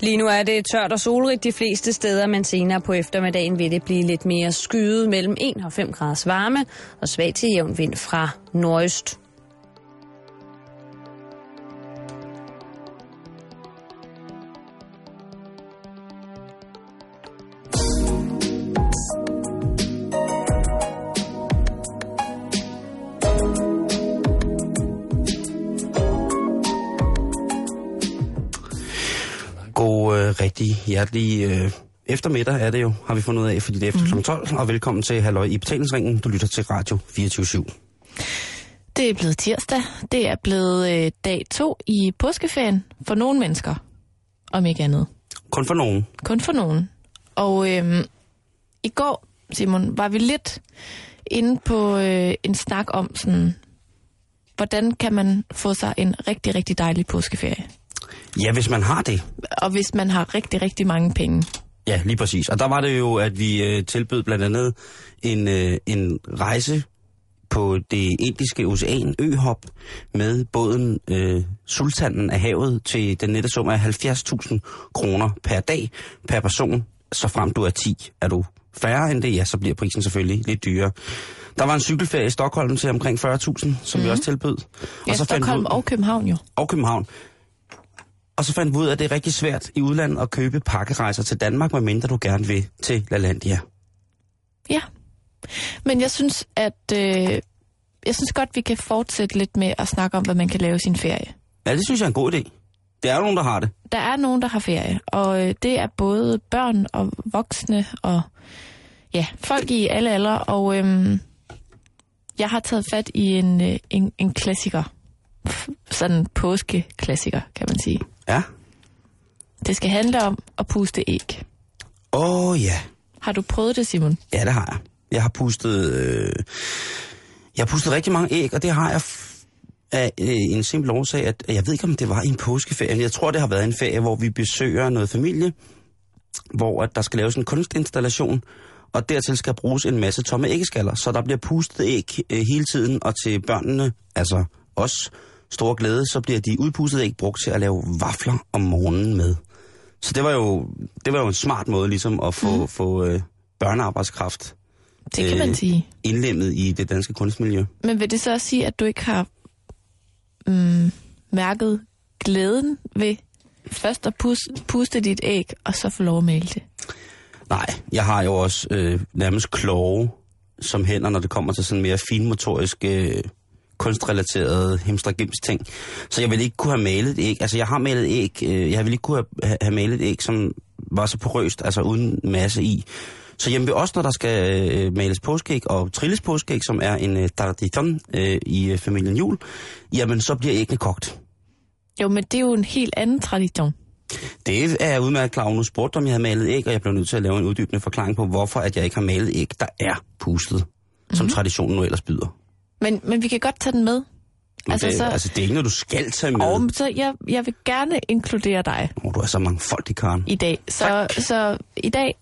Lige nu er det tørt og solrigt de fleste steder, men senere på eftermiddagen vil det blive lidt mere skyet mellem 1 og 5 graders varme og svag til jævn vind fra nordøst. Rigtig hjertelig øh, eftermiddag er det jo, har vi fundet ud af, fordi det er efter mm. 12. Og velkommen til Halløj i betalingsringen. Du lytter til Radio 24 Det er blevet tirsdag. Det er blevet øh, dag to i påskeferien for nogle mennesker, om ikke andet. Kun for nogen. Kun for nogen. Og øh, i går, Simon, var vi lidt inde på øh, en snak om sådan, hvordan kan man få sig en rigtig, rigtig dejlig påskeferie. Ja, hvis man har det. Og hvis man har rigtig, rigtig mange penge. Ja, lige præcis. Og der var det jo, at vi øh, tilbød blandt andet en, øh, en rejse på det indiske ocean øhop med båden øh, Sultanen af havet til den nette sum af 70.000 kroner per dag per person, så frem du er 10. Er du færre end det, ja, så bliver prisen selvfølgelig lidt dyrere. Der var en cykelferie i Stockholm til omkring 40.000, som mm. vi også tilbød. Ja, og så fandt Stockholm ud- og København jo. og København. Og så fandt vi ud af, at det er rigtig svært i udlandet at købe pakkerejser til Danmark, medmindre du gerne vil til LaLandia. Ja. Men jeg synes, at øh, jeg synes godt, vi kan fortsætte lidt med at snakke om, hvad man kan lave sin ferie. Ja, det synes jeg er en god idé. Det er jo nogen, der har det. Der er nogen, der har ferie, og øh, det er både børn og voksne og ja, folk i alle aldre. Og øhm, jeg har taget fat i en, øh, en, en klassiker. Sådan en påskeklassiker, kan man sige. Ja. Det skal handle om at puste æg. Åh oh, ja. Har du prøvet det, Simon? Ja, det har jeg. Jeg har pustet, øh, jeg har pustet rigtig mange æg, og det har jeg af øh, en simpel årsag, at jeg ved ikke, om det var en påskeferie. Jeg tror, det har været en ferie, hvor vi besøger noget familie, hvor at der skal laves en kunstinstallation, og dertil skal bruges en masse tomme æggeskaller. Så der bliver pustet æg øh, hele tiden, og til børnene, altså os, store glæde, så bliver de udpustede æg brugt til at lave vafler om morgenen med. Så det var jo, det var jo en smart måde ligesom at få, mm. få øh, børnearbejdskraft Det kan man Øh. sige. indlemmet i det danske kunstmiljø. Men vil det så også sige, at du ikke har mm, mærket glæden ved først at puste, puste dit æg, og så få lov at male det? Nej, jeg har jo også øh, nærmest kloge som hænder, når det kommer til sådan mere finmotoriske, øh, kunstrelaterede hemstragims ting. Så jeg vil ikke kunne have malet et æg. Altså, jeg har malet æg. Øh, jeg vil ikke kunne have, have malet et æg, som var så porøst, altså uden masse i. Så hjemme ved os, når der skal øh, males påskeæg og trilles påskeæg, som er en øh, tradition øh, i øh, familien jul, jamen så bliver æggene kogt. Jo, men det er jo en helt anden tradition. Det er jeg udmærket klar over. Nu spurgte om jeg havde malet æg, og jeg blev nødt til at lave en uddybende forklaring på, hvorfor at jeg ikke har malet æg, der er pustet, mm-hmm. som traditionen nu ellers byder. Men, men vi kan godt tage den med. Men Altså, det, så- altså, det er ikke noget, du skal tage med. Og så jeg, jeg vil gerne inkludere dig Oh, du er så mangfoldig, Karen. i dag. Så, så i dag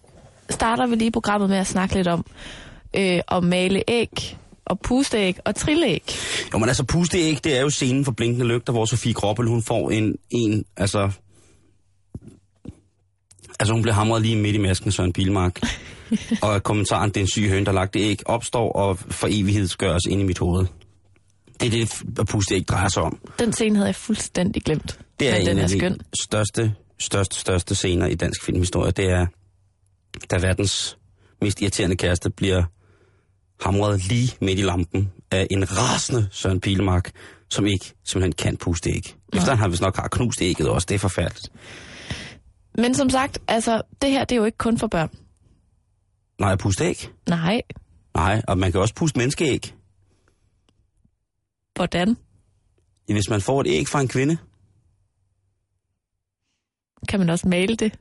starter vi lige programmet med at snakke lidt om øh, at male æg, og puste æg og trille æg. Jo, men altså, pusteæg, det er jo scenen for Blinkende Lygter, hvor Sofie Kroppel, hun får en, en altså... Altså, hun bliver hamret lige midt i masken, Søren Pilmark. og kommentaren, det er en syg høn, der lagt det æg, opstår og for evighedsgøres ind i mit hoved. Det er det, at puste æg drejer sig om. Den scene havde jeg fuldstændig glemt. Det er en den af skøn. de største, største, største scener i dansk filmhistorie. Det er, da verdens mest irriterende kæreste bliver hamret lige midt i lampen af en rasende Søren Pilemark, som ikke simpelthen kan puste æg. Efter han har vist nok har knust ægget også. Det er forfærdeligt. Men som sagt, altså, det her det er jo ikke kun for børn. Nej, puste æg? Nej, Nej, og man kan også puste menneskeæg. hvordan Hvis man får et æg fra en kvinde, kan man også male det?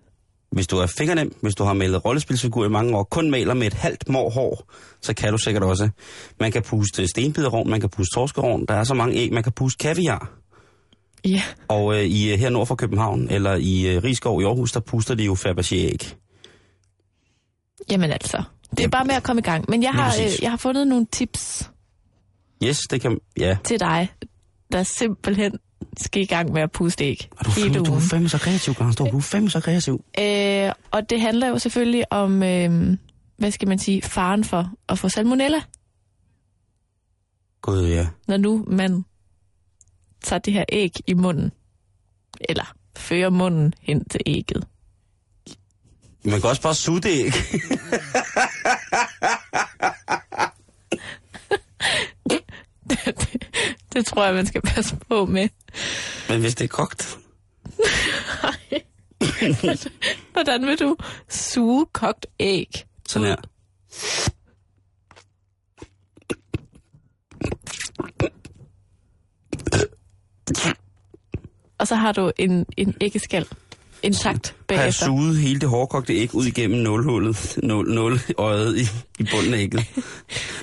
hvis du er fingernem, hvis du har malet rollespilsfigur i mange år, kun maler med et halvt mår hår, så kan du sikkert også. Man kan puste stenbiderovn, man kan puste torskerovn, der er så mange æg, man kan puste kaviar. Ja. Og øh, i, øh, her nord for København, eller i øh, Rigskov i Aarhus, der puster de jo Fabergé-æg. Jamen altså, det er bare med at komme i gang. Men jeg har, øh, jeg har fundet nogle tips Yes, det kan... Ja, til dig, der simpelthen skal i gang med at puste æg. Og du, fandme, du er fandme så kreativ, Karen. Du er fandme så kreativ. Øh, og det handler jo selvfølgelig om, øh, hvad skal man sige, faren for at få salmonella, Gud, ja. når nu man tager det her æg i munden, eller fører munden hen til ægget. Man kan også bare suge det æg. det, det tror jeg, man skal passe på med. Men hvis det er kogt... Hvordan vil du suge kogt æg? Sådan her. Og så har du en, en æggeskal intakt Har bagefter. suget hele det hårdkogte æg ud igennem nålhullet, nål, nåløjet i, i bunden af ægget?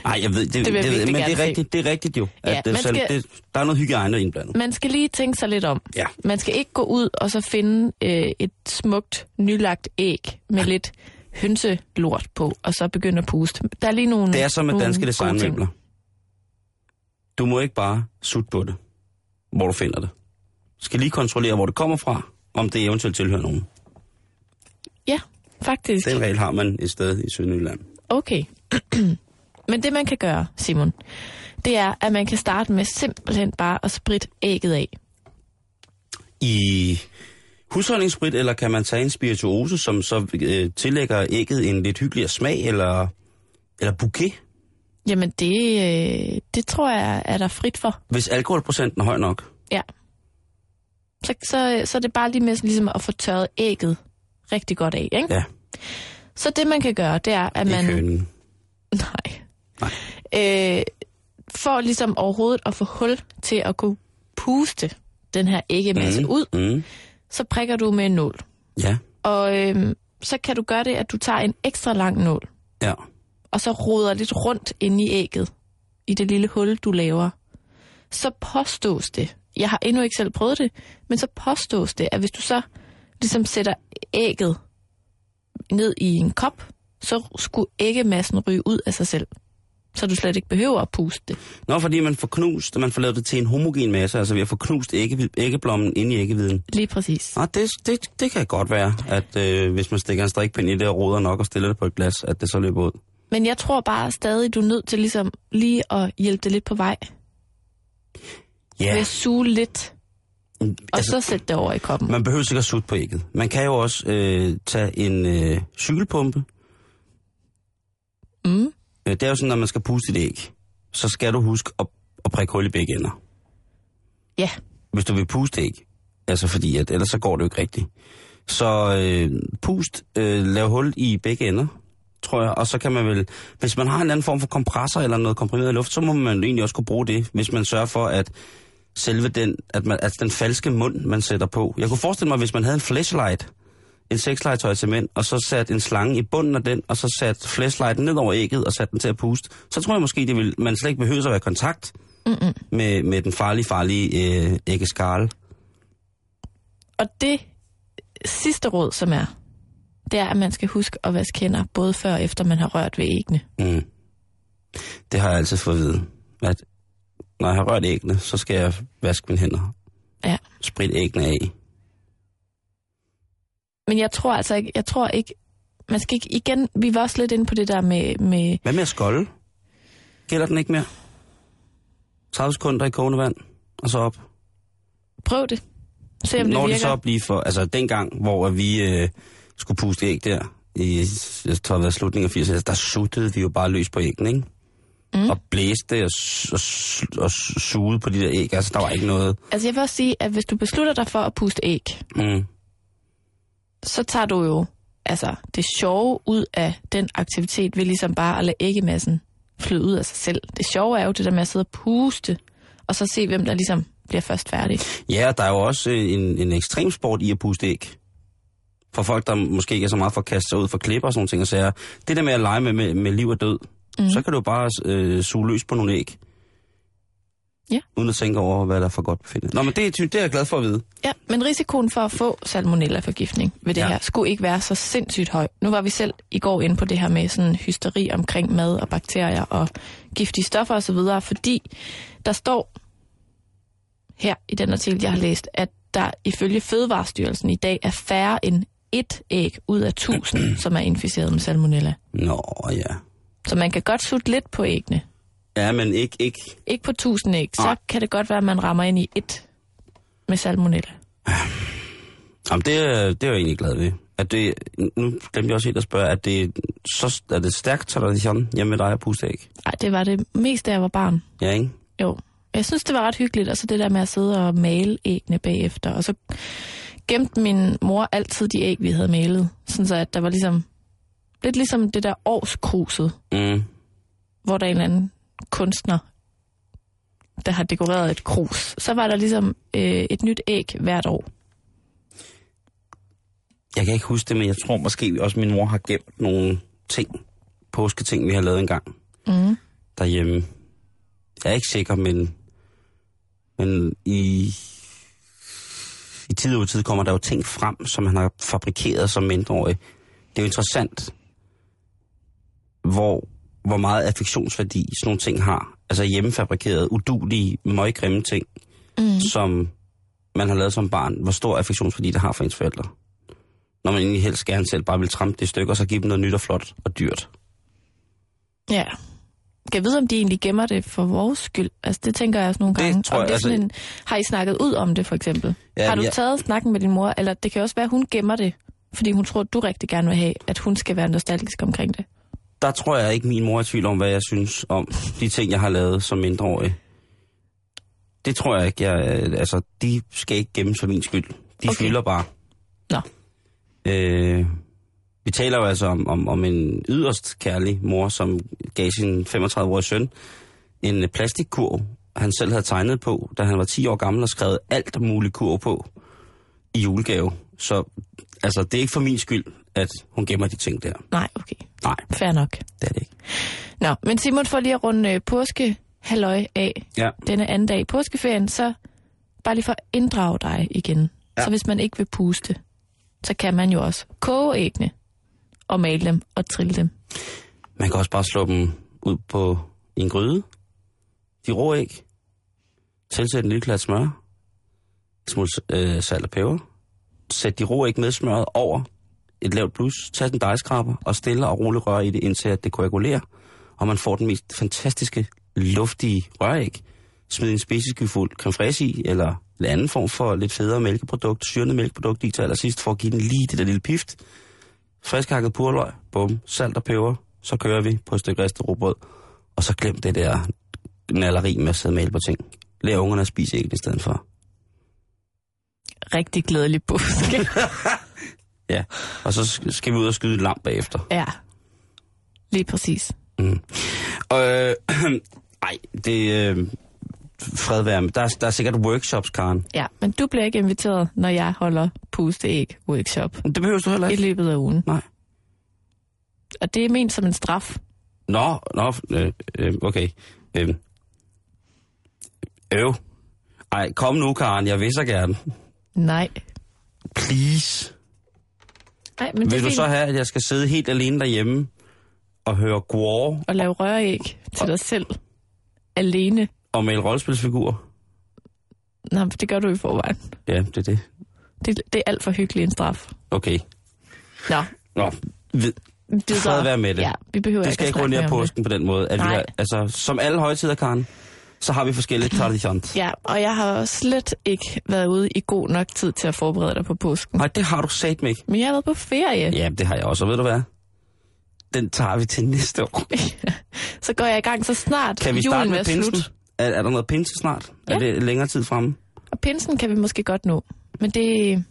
Nej, jeg ved, det, Det det, virkelig men det er, rigtigt, det er rigtigt jo. Ja, at det, man selv, skal- det, der er noget hygiejne indblandet. Man skal lige tænke sig lidt om. Ja. Man skal ikke gå ud og så finde øh, et smukt, nylagt æg med lidt hønselort på, og så begynde at puste. Der er lige nogle Det er som med danske designmøbler. Du må ikke bare sutte på det, hvor du finder det. Du skal lige kontrollere, hvor det kommer fra, om det eventuelt tilhører nogen. Ja, faktisk. Den regel har man et sted i Sønderjylland. Okay. Men det man kan gøre, Simon, det er, at man kan starte med simpelthen bare at spritte ægget af. I husholdningssprit, eller kan man tage en spirituose, som så øh, tillægger ægget en lidt hyggeligere smag, eller, eller bouquet, Jamen det, øh, det tror jeg er der frit for. hvis alkoholprocenten er høj nok? Ja. Så, så, så er det bare lige med sådan ligesom at få tørret ægget rigtig godt af, ikke? Ja, Så det man kan gøre, det er, at ikke man... hønen. Nej. Nej. Øh, for ligesom overhovedet at få hul til at kunne puste den her æggemasse mm. ud, Mm. så prikker du med en nål. Ja, Og øh, så kan du gøre det, at du tager en ekstra lang nål, ja. og så roder lidt rundt inde i ægget, i det lille hul, du laver. Så påstås det, jeg har endnu ikke selv prøvet det, men så påstås det, at hvis du så ligesom sætter ægget ned i en kop, så skulle æggemassen ryge ud af sig selv. Så du slet ikke behøver at puste det. Nå, fordi man får knust, man får lavet det til en homogen masse, altså ved at få knust ægge, æggeblommen ind i æggeviden. Lige præcis. Nå, det, det, det kan godt være, at øh, hvis man stikker en strikpind i det og roder nok og stiller det på et glas, at det så løber ud. Men jeg tror bare stadig, du er nødt til ligesom lige at hjælpe det lidt på vej. Ja, Ved at suge lidt, og altså, så sætte det over i koppen. man behøver sikkert sutte på ægget. Man kan jo også øh, tage en øh, cykelpumpe. Mm. Øh, det er jo sådan, når man skal puste et æg, så skal du huske at, at prikke hul i begge ender. Ja, Hvis du vil puste æg. Altså fordi, at ellers så går det jo ikke rigtigt. Så øh, pust, øh, lav hul i begge ender, tror jeg. Og så kan man vel, hvis man har en anden form for kompressor eller noget komprimeret luft, så må man egentlig også kunne bruge det, hvis man sørger for, at selve den, at man, altså den falske mund, man sætter på. Jeg kunne forestille mig, hvis man havde en flashlight, en sexlegetøj til mænd, og så sat en slange i bunden af den, og så sat flashlighten ned over ægget og sat den til at puste, så tror jeg måske, det vil, man slet ikke behøver at være i kontakt Mm-mm. med, med den farlige, farlige øh, æggeskarle. og det sidste råd, som er, det er, at man skal huske at vaske hænder, både før og efter man har rørt ved æggene. Mm. Det har jeg altid fået at vide, at når jeg har rørt æggene, så skal jeg vaske mine hænder. Ja. Sprit æggene af. Men jeg tror altså ikke, jeg tror ikke, man skal ikke, igen, vi var også lidt inde på det der med, med Hvad med at skolde? Gælder den ikke mere? 30 sekunder i kogende vand, og så op. prøv det. Se om det Når virker. det så blive for... Altså dengang, hvor vi øh, skulle puste æg der, i jeg tror, det var slutningen af 80'erne, der suttede vi jo bare løs på æggene, ikke? Mm. Og blæste og, og, og sugede på de der æg. Altså, der var ikke noget... Altså jeg vil også sige, at hvis du beslutter dig for at puste æg, Mm. så tager du jo altså, det sjove ud af den aktivitet ved ligesom bare at lade æggemassen flyde ud af sig selv. Det sjove er jo det der med at sidde og puste, og så se, hvem der ligesom bliver først færdig. Ja, der er jo også øh, en, en ekstrem sport i at puste æg. For folk, der måske ikke er så meget for at kaste sig ud for klipper og sådan nogle ting, og sager. Det der med at lege med, med, med liv og død, mm. Så kan du bare øh, suge løs på nogle æg. Ja. Uden at tænke over, hvad der er for godt befindet. Nå, men det, det er jeg glad for at vide. Ja, men risikoen for at få salmonella-forgiftning ved det Ja. her skulle ikke være så sindssygt høj. Nu var vi selv i går inde på det her med sådan hysteri omkring mad og bakterier og giftige stoffer osv., fordi der står her i den artikel, jeg har læst, at der ifølge Fødevarestyrelsen i dag er færre end et æg ud af 1000, som er inficeret med salmonella. Nå, ja. Så man kan godt sutte lidt på æggene. Ja, men ikke, ikke... Ikke på 1000 æg, så Nej. kan det godt være, at man rammer ind i et med salmonella. Jamen, det, er- det er jeg egentlig glad ved. At det, nu glemte jeg også helt at spørge, at det, så, er det stærkt tradition hjemme med dig at puste æg? Nej, det var det mest, da jeg var barn. Ja, ikke? Jo. Jeg synes, det var ret hyggeligt, og så det der med at sidde og male æggene bagefter. Og så gemte min mor altid de æg, vi havde malet. Sådan så, at der var ligesom... Lidt ligesom det der årskruset, Mm. hvor der er en eller anden kunstner, der har dekoreret et krus. Så var der ligesom øh, et nyt æg hvert år. Jeg kan ikke huske det, men jeg tror måske også, min mor har gemt nogle ting, påsketing, vi har lavet engang Mm. derhjemme. Jeg er ikke sikker, men, men i, i tid og tid kommer der jo ting frem, som han har fabrikeret som mindreårig. Det er jo interessant, hvor, hvor meget affektionsværdi sådan nogle ting har. Altså hjemmefabrikerede, udulige, møggrimme ting, Mm. som man har lavet som barn. Hvor stor affektionsværdi det har for ens forældre. Når man egentlig helst gerne selv bare vil trampe det i stykker, og så give dem noget nyt og flot og dyrt. Ja. Kan jeg vide, om de egentlig gemmer det for vores skyld? Altså, det tænker jeg også nogle Det gange. tror Om jeg, det er sådan altså- en, har I snakket ud om det, for eksempel? Ja, har du ja. taget snakken med din mor? Eller det kan også være, at hun gemmer det, fordi hun tror, at du rigtig gerne vil have, at hun skal være nostalgisk omkring det. Der tror jeg ikke, min mor er i tvivl om, hvad jeg synes om de ting, jeg har lavet som mindreårig. Det tror jeg ikke. Jeg, øh, altså, de skal ikke gemmes for min skyld. De Okay. fylder bare. Nå. Øh, vi taler jo altså om, om, om en yderst kærlig mor, som gav sin 35-årige søn en plastikkurv, han selv havde tegnet på, da han var 10 år gammel og skrevet alt muligt kurv på i julegave. Så altså, det er ikke for min skyld, at hun gemmer de ting der. Nej, okay. Nej, Fair nok. det er det ikke. Nå, men Simon, for lige at runde øh, påske halløj af Ja. denne anden dag i påskeferien, så bare lige for at inddrage dig igen. Ja. Så hvis man ikke vil puste, så kan man jo også koge æggene og male dem og trille dem. Man kan også bare slå dem ud på en gryde. De rå æg. Tilsæt en lille klat smør. En smule øh, salt og peber. Sæt de rå æg med smøret over et lavt blus. Tag den dejskraber og stille og roligt røre i det, indtil at det koagulerer. Og man får den mest fantastiske, luftige røræg. Smid en spidsekyfuld creme i, eller en anden form for lidt federe mælkeprodukt, syrende mælkeprodukt i til allersidst, for at give den lige det der lille pift. Friskhakket purløg, bum, salt og peber, så kører vi på et stykke ristet rugbrød, og så glem det der nalleri med at sidde og male på ting. Lær ungerne at spise æg i stedet for. Rigtig glædelig påske. Ja, og så sk- skal vi ud og skyde et lam bagefter. ja, lige præcis. Mm. Og, øh, ej, det øh, fred være med. Der, er- der er sikkert workshops, Karen. Ja, men du bliver ikke inviteret, når jeg holder pusteæg workshop Det behøver du heller i ikke. løbet af ugen. Nej. Og det er ment som en straf. Nå, nå, øh, øh, okay. Øh. Øv. Ej, kom nu, Karen, jeg vil så gerne. Nej. Please. Nej, men Vil du så have, at jeg skal sidde helt alene derhjemme og høre Gwar at lave røræg til dig selv. Alene. og male rollespilsfigurer? Men det gør du i forvejen. Ja, det er det. Det, det er alt for hyggelig en straf. Okay. Nå, Nå, ved, det fred være med det. Ja, vi behøver det ikke skal ikke runde af om det. påsken på den måde. At vi Nej. har, altså, som alle højtider, Karen, så har vi forskellige traditioner. Ja, og jeg har også slet ikke været ude i god nok tid til at forberede dig på påsken. Nej, det har du sat mig. Men jeg har været på ferie, Ja, det har jeg også. Og ved du hvad? Den tager vi til næste år. så går jeg i gang så snart Kan vi julen starte med er pinsen? slut. Er, er der noget pinse snart? Ja. Er det længere tid fremme? Og pinsen kan vi måske godt nå. Men det...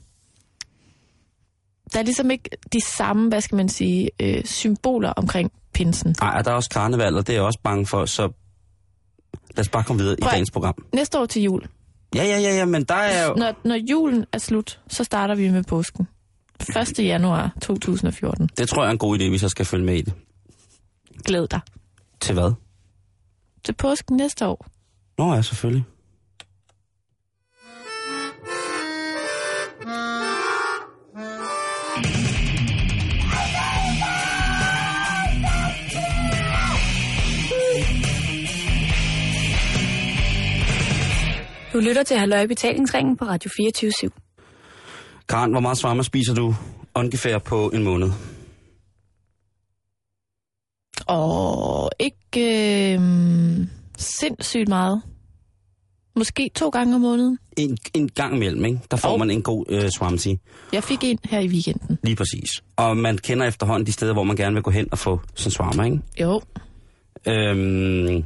Der er ligesom ikke de samme, hvad skal man sige, øh, symboler omkring pinsen. Nej, og der er også karneval, og det er jeg også bange for, så lad os bare komme videre Prøv i dagens program. Næste år til jul. Ja, ja, ja, ja, men der er jo... Når, når julen er slut, så starter vi med påsken. 1. januar 2014. Det tror jeg er en god idé, hvis jeg skal følge med i det. Glæd dig. Til hvad? Til påsken næste år. Nå ja, selvfølgelig. Du lytter til Halløj Betalingsringen på Radio 24 /7. Karen, hvor meget svarma spiser du ungefær på en måned? Og ikke øh, sindssygt meget. Måske to gange om måneden. En, en gang imellem, ikke? Der får Og- man en god øh, swamsi. Jeg fik en her i weekenden. Lige præcis. Og man kender efterhånden de steder, hvor man gerne vil gå hen og få sin swarma, ikke? Jo. Øhm,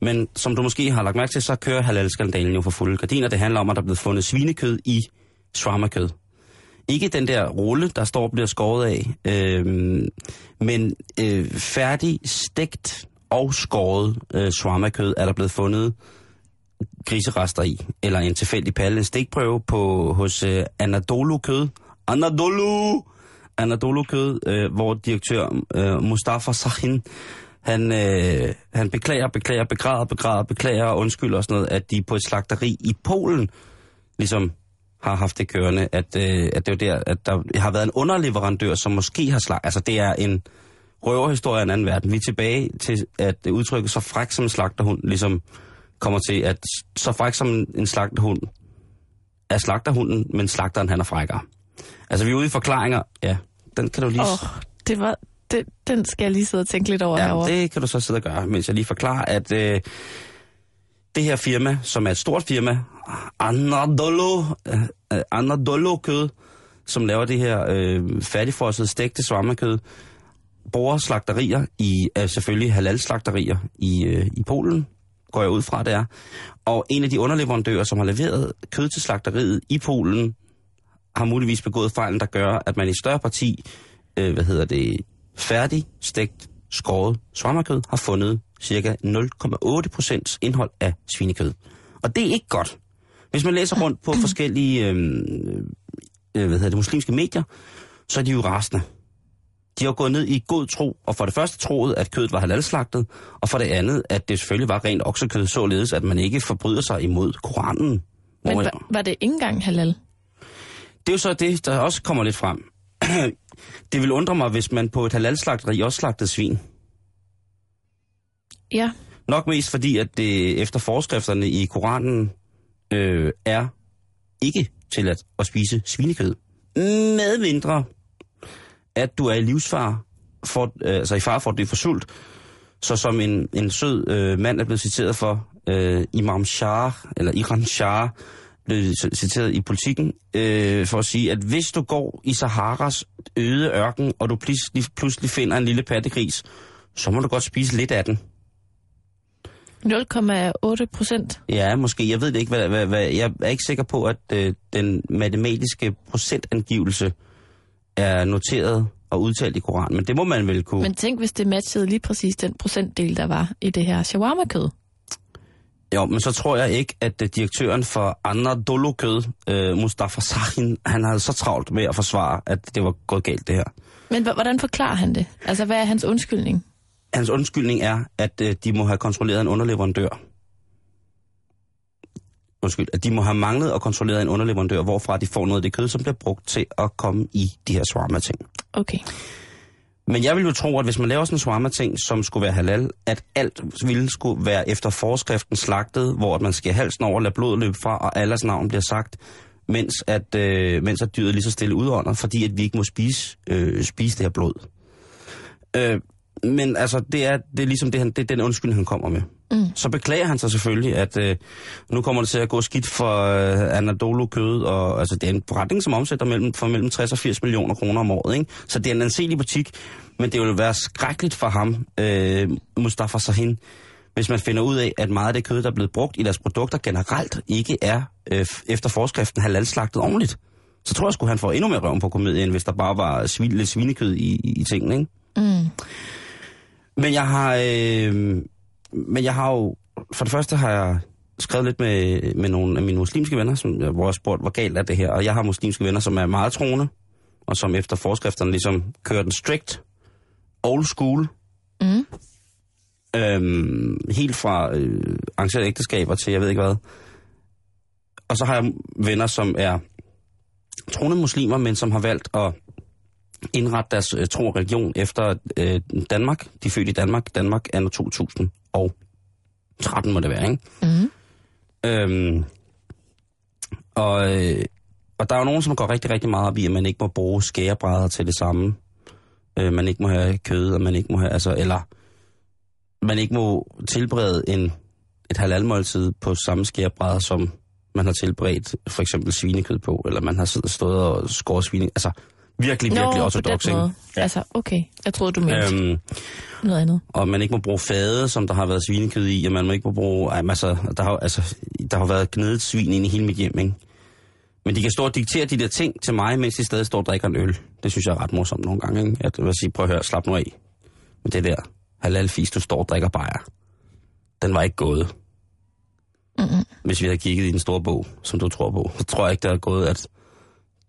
men som du måske har lagt mærke til, så kører halal-skandalen jo for fulde gardiner. Det handler om, at der er blevet fundet svinekød i shawarma-kød. Ikke den der rulle, der står og bliver skåret af, øh, men øh, færdig, stegt og skåret øh, shawarma-kød er der blevet fundet griserester i, eller en tilfældig palle, en stikprøve på, hos øh, Anadolu Kød. Anadolu! Anadolu Kød, øh, hvor direktør øh, Mustafa Sahin, han, øh, han beklager, beklager, begræder, begræder, beklager og undskylder og sådan noget, at de på et slagteri i Polen ligesom har haft det kørende, at, øh, at det er der, at der har været en underleverandør, som måske har slag... Altså, det er en røverhistorie af en anden verden. Vi er tilbage til, at udtrykket så fræk som en slagterhund ligesom kommer til, at så fræk som en, en slagterhund er slagterhunden, men slagteren han er frækkere. Altså, vi er ude i forklaringer. Ja, den kan du lige... Åh, oh, det var, det, den skal jeg lige sidde og tænke lidt over Ja, herovre. det kan du så sidde og gøre, mens jeg lige forklarer, at øh, det her firma, som er et stort firma, Anadolu, øh, Anadolu kød, som laver det her øh, færdigfrosset stegte svammerkød, bruger slagterier i, øh, selvfølgelig halal-slagterier i, øh, i Polen, går jeg ud fra, det er. Og en af de underleverandører, som har leveret kød til slagteriet i Polen, har muligvis begået fejlen, der gør, at man i større parti, øh, hvad hedder det, færdig, stegt, skåret svarmerkød, har fundet cirka 0,8 procents indhold af svinekød. Og det er ikke godt. Hvis man læser rundt på forskellige øh, øh, hvad hedder det, muslimske medier, så er de jo rasende. De har gået ned i god tro, og for det første troet, at kødet var halalslagtet, og for det andet, at det selvfølgelig var rent oksekød, således at man ikke forbryder sig imod Koranen. Men var, var det ikke engang halal? det er jo så det, der også kommer lidt frem. det vil undre mig, hvis man på et halalslagteri også slagtede svin. Ja. Nok mest fordi, at det efter forskrifterne i Koranen øh, er ikke tilladt at spise svinekød. Med mindre, at du er i livsfar, for, øh, altså i far for at dø for sult. Så som en, en sød øh, mand er blevet citeret for, øh, Imam Shah, eller Iran Shah, blev citeret i politikken, øh, for at sige, at hvis du går i Saharas øde ørken, og du pludselig, pludselig finder en lille pattegris, så må du godt spise lidt af den. 0,8 procent. Ja, måske. Jeg ved det ikke. Hvad, hvad, hvad, jeg er ikke sikker på, at øh, den matematiske procentangivelse er noteret og udtalt i Koranen. Men det må man vel kunne... Men tænk, hvis det matchede lige præcis den procentdel, der var i det her shawarma-kød. Jo, men så tror jeg ikke, at øh, direktøren for Anadolu Kød, øh, Mustafa Sahin, han havde så travlt med at forsvare, at det var gået galt det her. Men hvordan forklarer han det? Altså, hvad er hans undskyldning? Hans undskyldning er, at øh, de må have kontrolleret en underleverandør. Undskyld, at de må have manglet og kontrolleret en underleverandør, hvorfra de får noget af det kød, som bliver brugt til at komme i de her shawarma-ting. Okay. Men jeg vil jo tro, at hvis man laver sådan en shawarma-ting, som skulle være halal, at alt ville skulle være efter forskriften slagtet, hvor at man skal halsen over, lade blodet løbe fra, og alles navn bliver sagt, mens at, øh, mens at dyret lige så stille udånder, fordi at vi ikke må spise, øh, spise det her blod. Øh, men altså, det er, det er ligesom det, han, det er den undskyldning, han kommer med. Mm. Så beklager han sig selvfølgelig, at øh, nu kommer det til at gå skidt for øh, Anadolu kød, og altså, det er en forretning, som omsætter mellem, for mellem 60 og 80 millioner kroner om året. Ikke? Så det er en anselig butik, men det vil være skrækkeligt for ham, øh, Mustafa Sahin, hvis man finder ud af, at meget af det kød, der er blevet brugt i deres produkter generelt, ikke er øh, efter forskriften halalslagtet ordentligt. Så tror jeg sgu, han får endnu mere røven på komedien, hvis der bare var svin, lidt svinekød i, i, i tingene. Ikke? Mm. Men jeg har, øh, men jeg har jo, for det første har jeg skrevet lidt med, med nogle af mine muslimske venner, som, hvor jeg spurgte, hvor galt er det her. Og jeg har muslimske venner, som er meget troende, og som efter forskrifterne ligesom kører den strict, old school, Mm. øhm, helt fra øh, arrangerede ægteskaber til jeg ved ikke hvad. Og så har jeg venner, som er troende muslimer, men som har valgt at indrette deres øh, tro og religion efter øh, Danmark. De er født i Danmark. Danmark er nu 2013, må det være, ikke? Mm. Øhm, Og, øh, og der er jo nogen, som går rigtig, rigtig meget op i, at man ikke må bruge skærebrædder til det samme. Øh, man ikke må have kød, og man ikke må have, altså, eller man ikke må tilberede en, et halalmåltid på samme skærebrædder, som man har tilberedt for eksempel svinekød på, eller man har stået og skåret svine. Altså, virkelig, virkelig Nå, ortodox, ikke? måde. Altså, okay. Jeg troede, du mente øhm, noget andet. og man ikke må bruge fade, som der har været svinekød i, og man må ikke må bruge... Ej, altså, der har, altså, der har været gnedet svin ind i hele mit hjem, ikke? Men de kan stå og diktere de der ting til mig, mens de stadig står og drikker en øl. Det synes jeg er ret morsomt nogle gange, ikke? At, jeg vil sige, prøv at høre, slap nu af. Men det der halalfis, du står og drikker bajer, den var ikke gået. Mm-mm. Hvis vi havde kigget i den store bog, som du tror på, så tror jeg ikke, det havde gået, at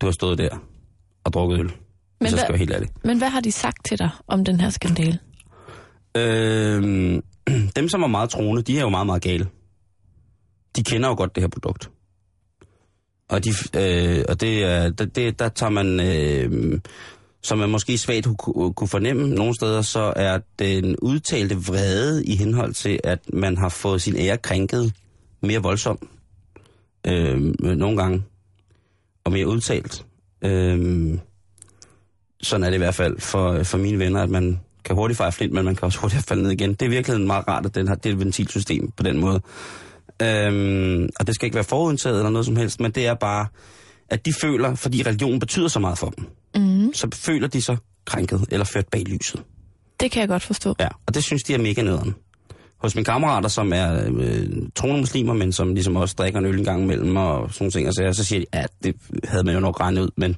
du har stået der og drukket øl. Men skal hvad- jeg være helt ærlig. Men hvad har de sagt til dig om den her skandale? Øhm, dem, som er meget troende, de er jo meget, meget gale. De kender jo godt det her produkt. Og, de, øh, og det, er- det, det, der tager man, øh, som man måske svagt kunne, kunne fornemme nogle steder, så er den udtalte vrede i henhold til, at man har fået sin ære krænket mere voldsom. Øh, nogle gange. Og mere udtalt. Øh, sådan er det i hvert fald for, for mine venner, at man kan hurtigt fejre flint, men man kan også hurtigt falde ned igen. Det er virkelig meget rart, at den har det er et ventilsystem på den måde. Øhm, og det skal ikke være forudindtaget eller noget som helst, men det er bare, at de føler, fordi religion betyder så meget for dem, Mm. så føler de sig krænket eller ført bag lyset. Det kan jeg godt forstå. Ja, og det synes de er mega nederen. Hos mine kammerater, som er øh, troende muslimer, men som ligesom også drikker en øl en gang imellem og sådan ting, og så, så siger de, ja, det havde man jo nok regnet ud, men,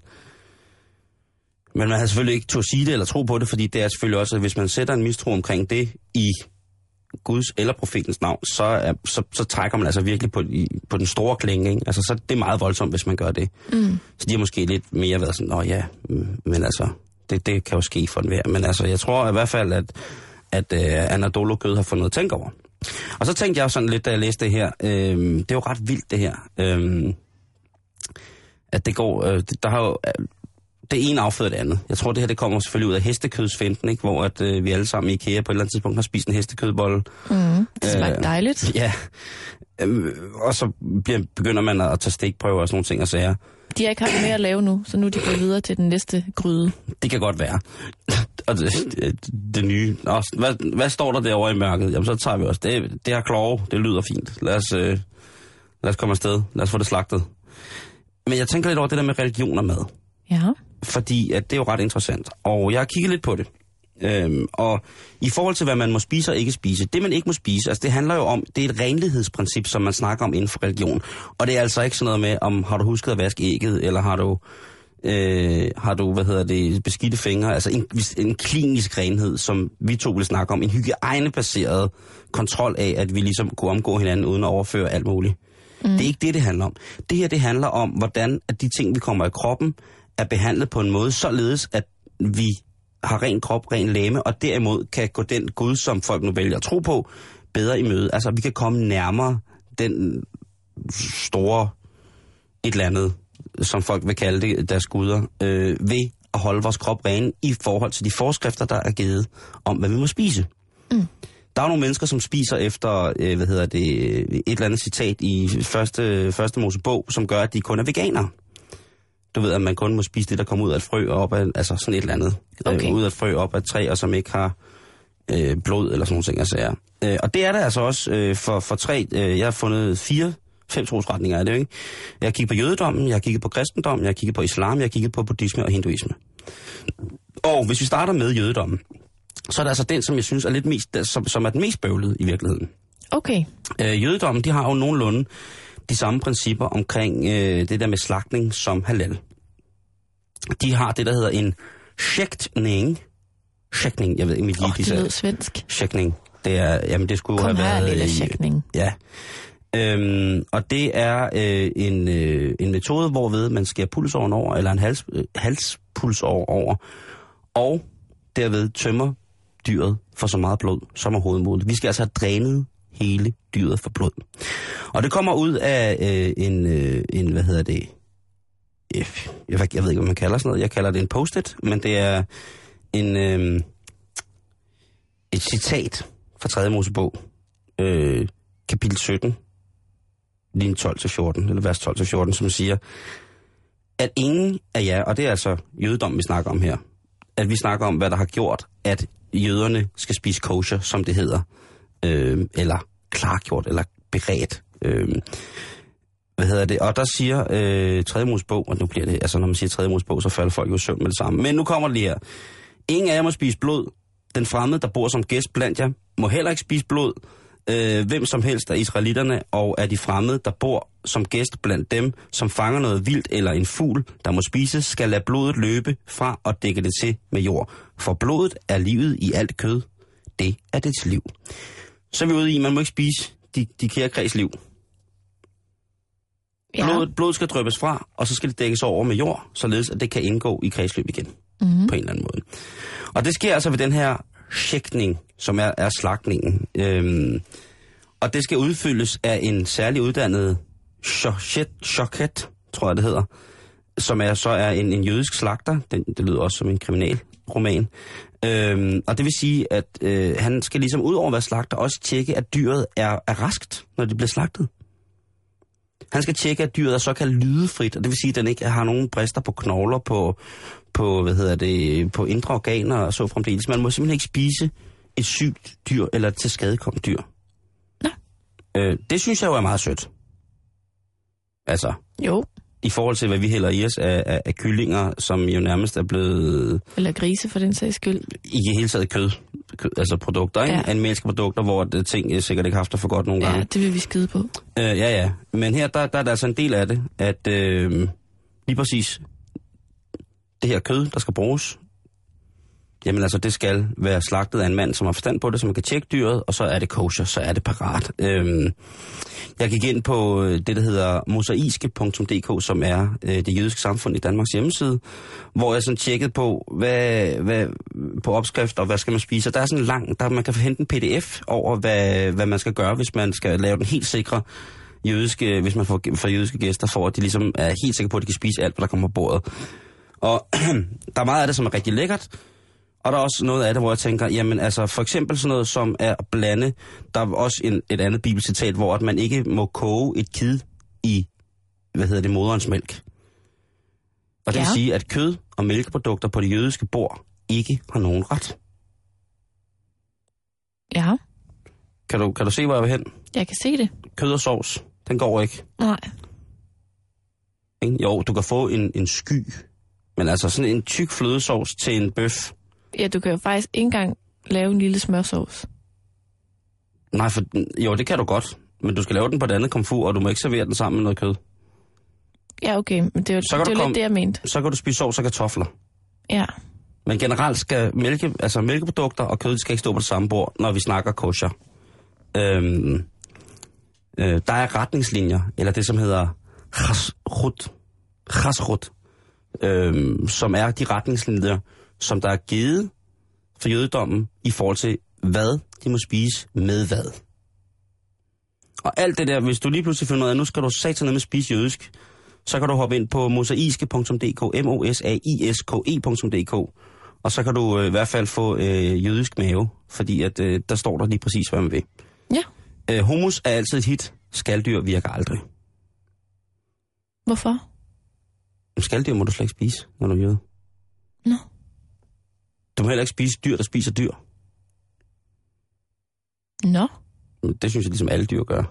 men man havde selvfølgelig ikke til sige det eller tro på det, fordi det er selvfølgelig også, at hvis man sætter en mistro omkring det i Guds eller profetens navn, så, er, så, så trækker man altså virkelig på, i, på den store klinge. Ikke? Altså, så det er meget voldsomt, hvis man gør det. Mm. Så de har måske lidt mere været sådan, nå ja, mm, men altså, det, det kan jo ske for enhver. Men altså, jeg tror i hvert fald, at, at uh, Anadolo Gød har fået noget at tænke over. Og så tænkte jeg sådan lidt, da jeg læste det her, øh, det er jo ret vildt det her, øh, at det går, øh, der har jo, øh, det ene afføder det andet. Jeg tror, det her det kommer selvfølgelig ud af hestekødsfinden, ikke? hvor at, øh, vi alle sammen i IKEA på et eller andet tidspunkt har spist en hestekødbolle. Mm. Det smagte Øh, dejligt. Ja, øh, og så bliver, begynder man at tage stikprøver og sådan nogle ting og sager. De har ikke haft mere at lave nu, så nu er de gået videre til den næste gryde. Det kan godt være. Og det, det, det nye. Nå, hvad, hvad står der derovre i mørket? Jamen, så tager vi også. Det, det her klove, det lyder fint. Lad os, øh, lad os komme afsted. Lad os få det slagtet. Men jeg tænker lidt over det der med religion og mad. Ja. Fordi at det er jo ret interessant. Og jeg har kigget lidt på det. Øhm, og i forhold til, hvad man må spise og ikke spise, det man ikke må spise, altså det handler jo om, det er et renlighedsprincip, som man snakker om inden for religion. Og det er altså ikke sådan noget med, om har du husket at vaske ægget, eller har du, øh, har du hvad hedder det, beskidte fingre, altså en, en klinisk renhed, som vi to vil snakke om, en hygiejnebaseret kontrol af, at vi ligesom kunne omgå hinanden uden at overføre alt muligt. Mm. Det er ikke det, det handler om. Det her, det handler om, hvordan at de ting, vi kommer i kroppen, er behandlet på en måde, således at vi har ren krop, ren læme, og derimod kan gå den Gud, som folk nu vælger at tro på, bedre i møde. Altså, vi kan komme nærmere den store et eller andet, som folk vil kalde det, deres guder, øh, ved at holde vores krop ren i forhold til de forskrifter, der er givet om, hvad vi må spise. Mm. Der er nogle mennesker, som spiser efter, øh, hvad hedder det, et eller andet citat i første, første Mosebog, som gør, at de kun er veganere. Du ved, at man kun må spise det, der kommer ud af et frø og op af, altså sådan et eller andet. Okay. Øh, ud af et frø op af et træ, og som ikke har øh, blod eller sådan nogle ting. Altså, øh, og det er det altså også øh, for, for tre, øh, jeg har fundet fire, fem trosretninger af det, ikke? Jeg har kigget på jødedommen, jeg har kigget på kristendom, jeg har kigget på islam, jeg har kigget på buddhisme og hinduisme. Og hvis vi starter med jødedommen, så er det altså den, som jeg synes er lidt mest, som, som er den mest bøvlede i virkeligheden. Okay. Øh, jødedommen, de har jo nogenlunde de samme principper omkring øh, det der med slagtning som halal. De har det, der hedder en shæktning. Shæktning, jeg ved ikke, lige oh, det lød svensk. Shæktning. Det er, jamen det skulle Kom have her, været... lille i- sjækning. Ja. Øhm, og det er øh, en, øh, en metode, hvorved man skærer pulsåren over, eller en hals, øh, halspulsår over, og derved tømmer dyret for så meget blod som overhovedet muligt. Vi skal altså have drænet hele dyret for blod. Og det kommer ud af øh, en, øh, en, hvad hedder det, øh, jeg, ved- jeg ved ikke, hvad man kalder sådan noget. Jeg kalder det en post-it, men det er en, øh, et citat fra 3. Mosebog, øh, kapitel 17, linje 12-14, eller vers 12-14, som siger, at ingen af jer, og det er altså jødedom, vi snakker om her, at vi snakker om, hvad der har gjort, at jøderne skal spise kosher, som det hedder, øh, eller klargjort, eller beredt. Øh, hvad hedder det? Og der siger øh, 3. Mosebog, og nu bliver det, altså når man siger 3. Mosebog, så falder folk jo i søvn med det samme. Men nu kommer det lige her. Ingen af jer må spise blod. Den fremmede, der bor som gæst blandt jer, må heller ikke spise blod. Øh, hvem som helst af israelitterne og af de fremmede, der bor som gæst blandt dem, som fanger noget vildt eller en fugl, der må spises, skal lade blodet løbe fra og dække det til med jord. For blodet er livet i alt kød. Det er dets liv. Så er vi ude i, man må ikke spise de, de kære kreds liv. Ja. Blodet, blodet skal drøbes fra, og så skal det dækkes over med jord, således at det kan indgå i kredsløb igen. Mm-hmm. På en eller anden måde. Og det sker altså ved den her sjækning, som er, er slagtningen. Øhm, og det skal udfyldes af en særlig uddannet choket, tror jeg det hedder, som er så er en, en jødisk slagter. Den, det lyder også som en kriminalroman. Øhm, og det vil sige, at øh, han skal ligesom ud over at være slagter, også tjekke, at dyret er, er raskt, når det bliver slagtet. Han skal tjekke, at dyret er såkaldt lydefrit, og det vil sige, at den ikke har nogen brister på knogler, på, på, hvad hedder det, på indre organer og så fremdeles. Man må simpelthen ikke spise et sygt dyr eller et til skadekommet dyr. Nå. Øh, det synes jeg jo er meget sødt. Altså, Jo, i forhold til, hvad vi hælder i os af, af, af kyllinger, som jo nærmest er blevet eller grise for den sags skyld. i det hele taget kød, kød altså produkter, ikke? Ja. Ja. Animalske produkter, hvor det, ting øh, sikkert ikke har haft for godt nogle Ja, gange. det vil vi skide på. Øh, ja, ja. Men her, der, der er der altså en del af det, at øh, lige præcis det her kød, der skal bruges, jamen altså, det skal være slagtet af en mand, som har forstand på det, så man kan tjekke dyret, og så er det kosher, så er det parat. Øhm, jeg gik ind på øh, det, der hedder mosaiske.dk, som er øh, det jødiske samfund i Danmarks hjemmeside, hvor jeg sådan tjekkede på, hvad, hvad, på opskrifter, og hvad skal man spise. Og der er sådan en lang, der man kan hente en pdf over, hvad, hvad man skal gøre, hvis man skal lave den helt sikre jødiske, hvis man får, får jødiske gæster, for at de ligesom er helt sikre på, at de kan spise alt, hvad der kommer på bordet. Og der er meget af det, som er rigtig lækkert, og der er også noget af det, hvor jeg tænker, jamen altså for eksempel sådan noget som er at blande, der er også en, et andet bibelcitat, hvor at man ikke må koge et kid i, hvad hedder det, moderens mælk. Og det ja. vil sige, at kød og mælkeprodukter på det jødiske bord ikke har nogen ret. Ja, Kan du, kan du se, hvor jeg vil hen? jeg kan se det. Kød og sovs, den går ikke. Nej. Jo, du kan få en, en sky, men altså sådan en tyk flødesovs til en bøf. Ja, du kan jo faktisk ikke engang lave en lille smørsovs. Nej, for, jo, det kan du godt. Men du skal lave den på et andet komfur, og du må ikke servere den sammen med noget kød. Ja, okay, men det er jo, Så det er jo komme- lidt det, jeg mente. Så kan du spise sovs og kartofler. Ja, Men generelt skal mælke, altså mælkeprodukter og kød skal ikke stå på det samme bord, når vi snakker kosher. Øhm, øh, der er retningslinjer, eller det som hedder chasrut, chasrut, øhm, som er de retningslinjer, som der er givet for jødedommen i forhold til, hvad de må spise med hvad. Og alt det der, hvis du lige pludselig finder ud af, at nu skal du satan med spise jødisk, så kan du hoppe ind på mosaiske.dk, m o s a i s k e.dk, og så kan du øh, i hvert fald få øh, jødisk mave, fordi at, øh, der står der lige præcis, hvad man vil. ja. Øh, hummus er altid et hit. Skaldyr virker aldrig. Hvorfor? Skaldyr må du slet ikke spise, når du er jøde. Nå. Du må heller ikke spise dyr, der spiser dyr. Nå, Det synes jeg ligesom alle dyr gør.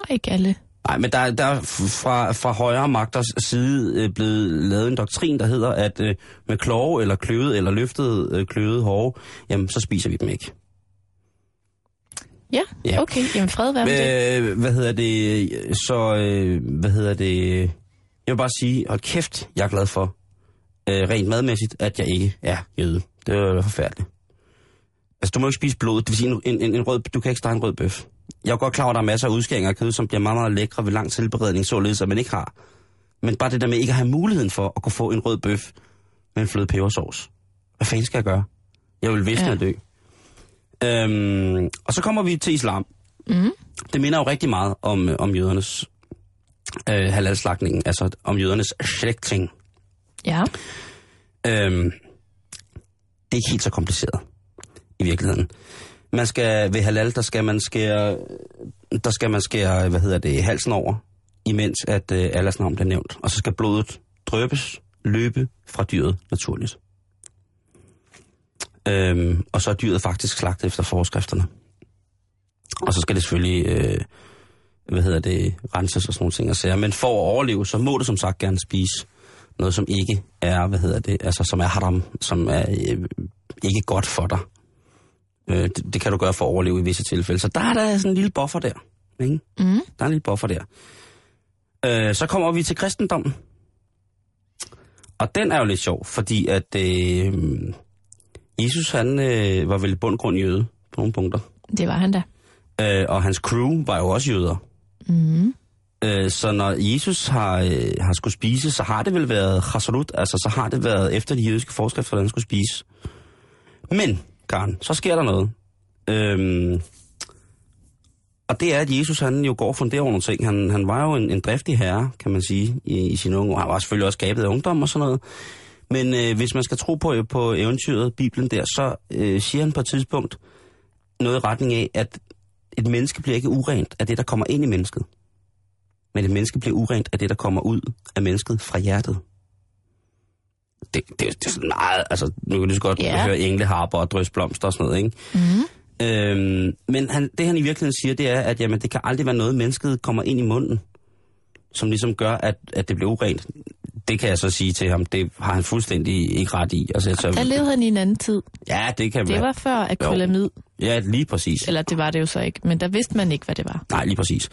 og ikke alle. Nej, men der, der er fra, fra højere magters side øh, blevet lavet en doktrin, der hedder, at øh, med kloge eller kløvet eller løftet øh, kløvet hove, jamen så spiser vi dem ikke. Ja, Ja. okay. Jamen fred være med det. Hvad hedder det? Så, øh, hvad hedder det? Jeg vil bare sige, hold kæft, jeg er glad for, øh, rent madmæssigt, at jeg ikke er jøde. Det er forfærdeligt. Altså, du må ikke spise blod. Det vil sige, en, en, en rød, du kan ikke stege en rød bøf. Jeg er godt klar over, at der er masser af udskæringer af kød, som bliver meget, meget lækre ved lang tilberedning, således at man ikke har. Men bare det der med ikke at have muligheden for at kunne få en rød bøf med en fløde pebersovs. Hvad fanden skal jeg gøre? Jeg vil visne Ja. at dø. Øhm, og så kommer vi til islam. Mm. Det minder jo rigtig meget om, øh, om jødernes øh, halalslagtningen, altså om jødernes slægtning. Ja, Øhm, det er ikke helt så kompliceret i virkeligheden. Man skal, ved halal, der skal man skære der skal man skære, hvad hedder det, halsen over, imens at øh, Allahs navn bliver nævnt. Og så skal blodet drøbes, løbe fra dyret naturligt. Øhm, og så er dyret faktisk slagtet efter forskrifterne. Og så skal det selvfølgelig, øh, hvad hedder det, renses og sådan nogle ting og sager. Men for at overleve, så må det som sagt gerne spise noget, som ikke er, hvad hedder det, altså som er haram, som er øh, ikke godt for dig. Øh, det, det kan du gøre for at overleve i visse tilfælde. Så der er der sådan en lille buffer der. Ikke? Mm. Der er en lille buffer der. Øh, så kommer vi til kristendommen. Og den er jo lidt sjov, fordi at øh, Jesus han øh, var vel i bund og grund jøde på nogle punkter. Det var han da. Øh, og hans crew var jo også jøder. Mm. Øh, så når Jesus har, øh, har skulle spise, så har det vel været chasarut, altså så har det været efter de jødiske forskrifter, hvordan han skulle spise. Men, Karen, så sker der noget. Øhm, og det er, at Jesus han jo går og funderer over nogle ting. Han, han var jo en, en driftig herre, kan man sige, i, i sin unge år. Han var selvfølgelig også skabet af ungdom og sådan noget. Men øh, hvis man skal tro på, på eventyret, Bibelen der, så øh, siger han på et tidspunkt noget i retning af, at et menneske bliver ikke urent af det, der kommer ind i mennesket. Men et menneske bliver urent af det, der kommer ud af mennesket fra hjertet. Det, det, det er sådan meget, altså nu kan du så godt yeah. høre engleharper og drøsblomster og sådan noget, ikke? Mm. Øhm, men han, det han i virkeligheden siger, det er, at jamen, det kan aldrig være noget, mennesket kommer ind i munden, som ligesom gør, at, at det bliver urent. Det kan jeg så sige til ham, det har han fuldstændig ikke ret i. Altså, Der så, levede han i en anden tid. ja, det kan Det være. var før akrylamid. Ja, lige præcis. Eller det var det jo så ikke, men der vidste man ikke, hvad det var. Nej, lige præcis.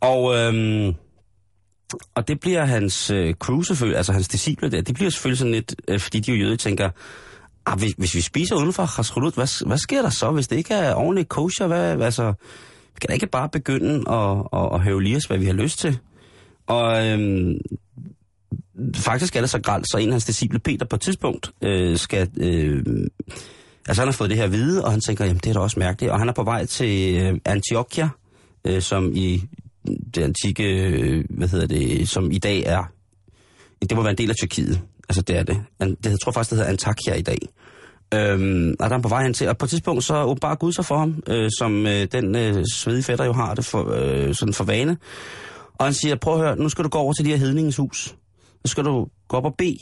Og, øhm, og det bliver hans øh, crew selvfølgelig, altså hans disciple der, det bliver selvfølgelig sådan lidt, øh, fordi de jo jøde, tænker, ah, hvis, hvis vi spiser uden for hvad, hvad sker der så, hvis det ikke er ordentligt kosher? Hvad, hvad, altså, vi kan da ikke bare begynde at, at, at høve lige os, hvad vi har lyst til. Og øhm, faktisk er det så grælt, så en af hans disciple, Peter, på et tidspunkt øh, skal... Øh, altså han har fået det her at vide, og han tænker, jamen det er da også mærkeligt. Og han er på vej til øh, Antiochia, øh, som i det antikke, øh, hvad hedder det, som i dag er, det må være en del af Tyrkiet. Altså det er det. Han, det jeg tror faktisk, det hedder Antakya i dag. Øhm, og der er han på vej hen til, og på et tidspunkt så bare Gud sig for ham, øh, som øh, den øh, svedige fætter jo har det for, øh, sådan for vane. Og han siger, prøv at høre, nu skal du gå over til de her hedningens hus. Nu skal du gå op og bede,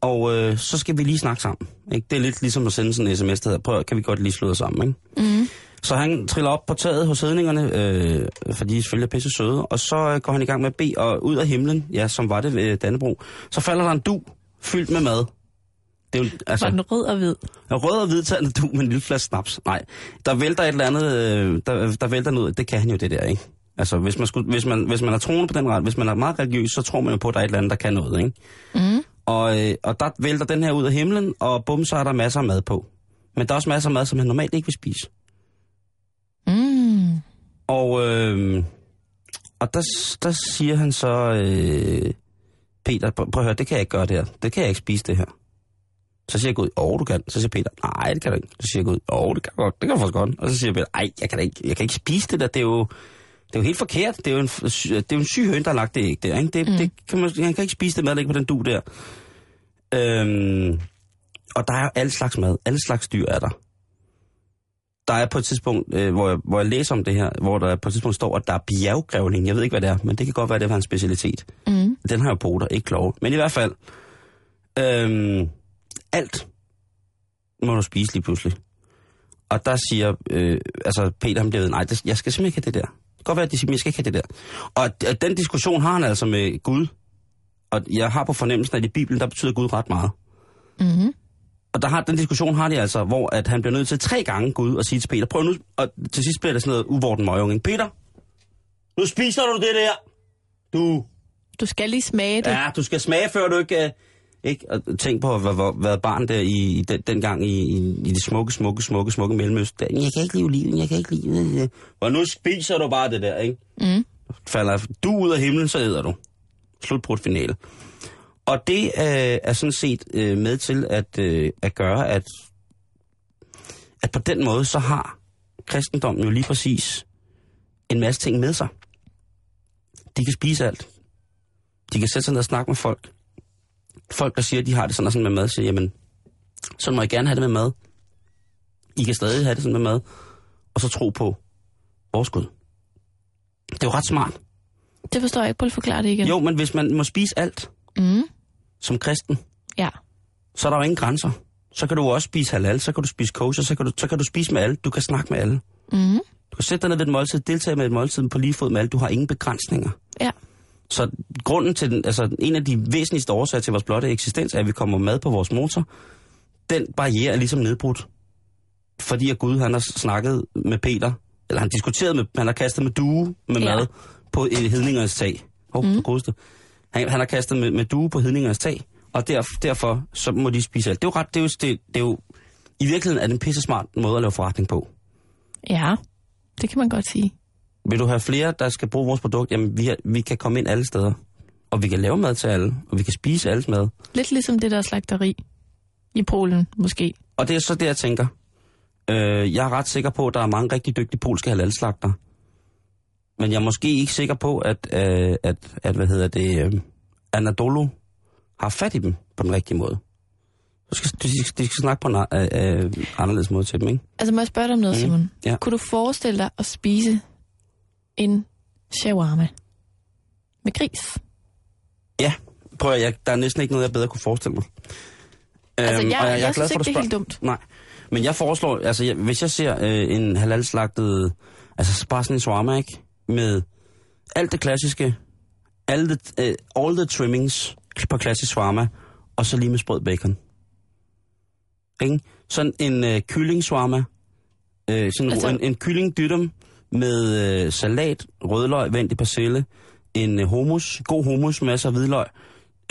og øh, så skal vi lige snakke sammen. Ikke? Det er lidt ligesom at sende sådan en sms, der hedder, prøv kan vi godt lige slå os sammen, ikke? Mm. Så han triller op på taget hos hedningerne, øh, fordi de selvfølgelig er pisse søde, og så øh, går han i gang med at bede, og ud af himlen, ja, som var det ved Dannebro, så falder der en du fyldt med mad. Det er jo, altså, Var den rød og hvid? en rød og hvidtagende du med en lille flaske snaps. Nej, der vælter et eller andet, øh, der, der vælter noget, det kan han jo det der, ikke? Altså, hvis man, skulle, hvis man, hvis man er troende på den ret, hvis man er meget religiøs, så tror man jo på, at der er et eller andet, der kan noget, ikke? Mm. Og, øh, og der vælter den her ud af himlen, og bum, så er der masser af mad på. Men der er også masser af mad, som han normalt ikke vil spise. Mm. Og, øh, og der, der siger han så, øh, Peter, prøv, prøv at høre, det kan jeg ikke gøre det her. Det kan jeg ikke spise det her. Så siger Gud, åh, du kan. Så siger Peter, nej, det kan du ikke. Så siger Gud, åh, det kan du godt. Det kan du faktisk godt. Og så siger Peter, nej, jeg kan, ikke, jeg kan ikke spise det der. Det er jo, det er jo helt forkert. Det er jo en, det er jo en syg høn, der har lagt det æg der. Ikke? Det, mm. det kan man, han kan ikke spise det mad, der ikke på den du der. Øhm, og der er jo alle slags mad. Alle slags dyr er der. Der er på et tidspunkt, øh, hvor, jeg, hvor jeg læser om det her, hvor der på et tidspunkt står, at der er bjerggrævling. Jeg ved ikke, hvad det er, men det kan godt være, det var en specialitet. Mm. Den har jo poter, ikke klove. Men i hvert fald, øhm, alt må du spise lige pludselig. Og der siger, øh, altså Peter, han bliver ved, nej, det, jeg skal simpelthen ikke have det der. Godt være, at de siger, men jeg skal ikke have det der. Og at den diskussion har han altså med Gud. Og jeg har på fornemmelsen, at i Bibelen, der betyder Gud ret meget. Mm. Og der har, den diskussion har de altså, hvor at han bliver nødt til tre gange Gud og sige til Peter, prøv nu, og til sidst bliver det sådan noget uvorten møgung. ikke? Peter, nu spiser du det der. Du, Du skal lige smage det. Ja, du skal smage, før du ikke... ikke? Og tænk på at have været barn der i, i den, dengang i, i, i det smukke, smukke, smukke, smukke Mellemøsten. Der, Jeg kan ikke lide oliven, jeg kan ikke lide det. Og nu spiser du bare det der, ikke? Mm. Falder du ud af himlen, så æder du. Slutbrudt finale. Og det øh, er sådan set øh, med til at, øh, at gøre, at, at på den måde, så har kristendommen jo lige præcis en masse ting med sig. De kan spise alt. De kan sætte sig ned og snakke med folk. Folk, der siger, at de har det sådan og sådan med mad, siger, jamen, så må I gerne have det med mad. I kan stadig have det sådan med mad. Og så tro på vores Gud. Det er jo ret smart. Det forstår jeg ikke. Prøv at forklare det igen. Jo, men hvis man må spise alt Mm. som kristen, Ja. så er der jo ingen grænser. Så kan du også spise halal, så kan du spise kosher, så kan du, så kan du spise med alle. Du kan snakke med alle. Mm. Du kan sætte dig ned ved et måltid, deltage med et måltid på lige fod med alle. Du har ingen begrænsninger. Ja. Så grunden til den, altså en af de væsentligste årsager til vores blotte eksistens, er, at vi kommer mad på vores motor. Den barriere er ligesom nedbrudt. Fordi at Gud, han har snakket med Peter, eller han diskuteret med, han har kastet med due med Ja. mad på hedningernes tag. Hov, mm. så han, han har kastet med, med due på hedningernes tag, og der, derfor så må de spise alt. Det er jo ret, det er jo, det, det er jo i virkeligheden er det en pisse smart måde at lave forretning på. Ja, det kan man godt sige. Vil du have flere, der skal bruge vores produkt? Jamen, vi, har, vi kan komme ind alle steder. Og vi kan lave mad til alle, og vi kan spise alles mad. Lidt ligesom det der slagteri i Polen, måske. Og det er så det, jeg tænker. Øh, jeg er ret sikker på, at der er mange rigtig dygtige polske halalslagter. Men jeg er måske ikke sikker på, at, øh, at, at hvad hedder det, øh, Anadolu har fat i dem på den rigtige måde. Så skal, de, skal, de skal snakke på en øh, øh, anderledes måde til dem, ikke? Altså må jeg spørge dig om noget, Mm, Simon? ja. Kunne du forestille dig at spise en shawarma med gris? Ja, prøv at, jeg, der er næsten ikke noget, jeg bedre kunne forestille mig. Altså, Øhm, jeg, jeg, jeg er glad synes for, ikke, det er helt dumt. Nej, men jeg foreslår, altså jeg, hvis jeg ser øh, en halalslagtet, altså bare sådan en shawarma, ikke? Med alt det klassiske, alle the, øh, all the trimmings på klassisk shawarma, og så lige med sprød bacon. Ikke? Sådan en øh, kylling shawarma, øh, sådan Altså- en, en kylling dytum med øh, salat, rødløg, vendt i persille, en øh, hummus, god hummus, masser af hvidløg,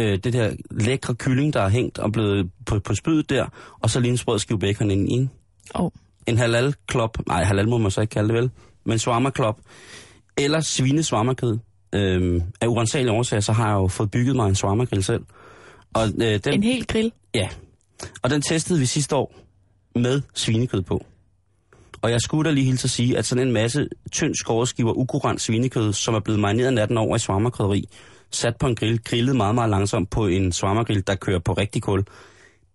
øh, det der lækre kylling, der er hængt og blevet på, på spydet der, og så lige en sprød skive bacon ind i. Oh. En halal klop, nej halal må man så ikke kalde det vel, men shawarma klop, eller svine shawarma-kød. Øhm, af urensagelige årsager, så har jeg jo fået bygget mig en shawarma grill selv. Og, øh, den, En hel grill. Ja, og den testede vi sidste år med svinekød på. Og jeg skulle da lige hilse at sige, at sådan en masse tynd skåret skiver ukurant svinekød, som er blevet marineret natten over i svarmerkrydderi, sat på en grill, grillet meget, meget langsomt på en svarmergrill, der kører på rigtig kul,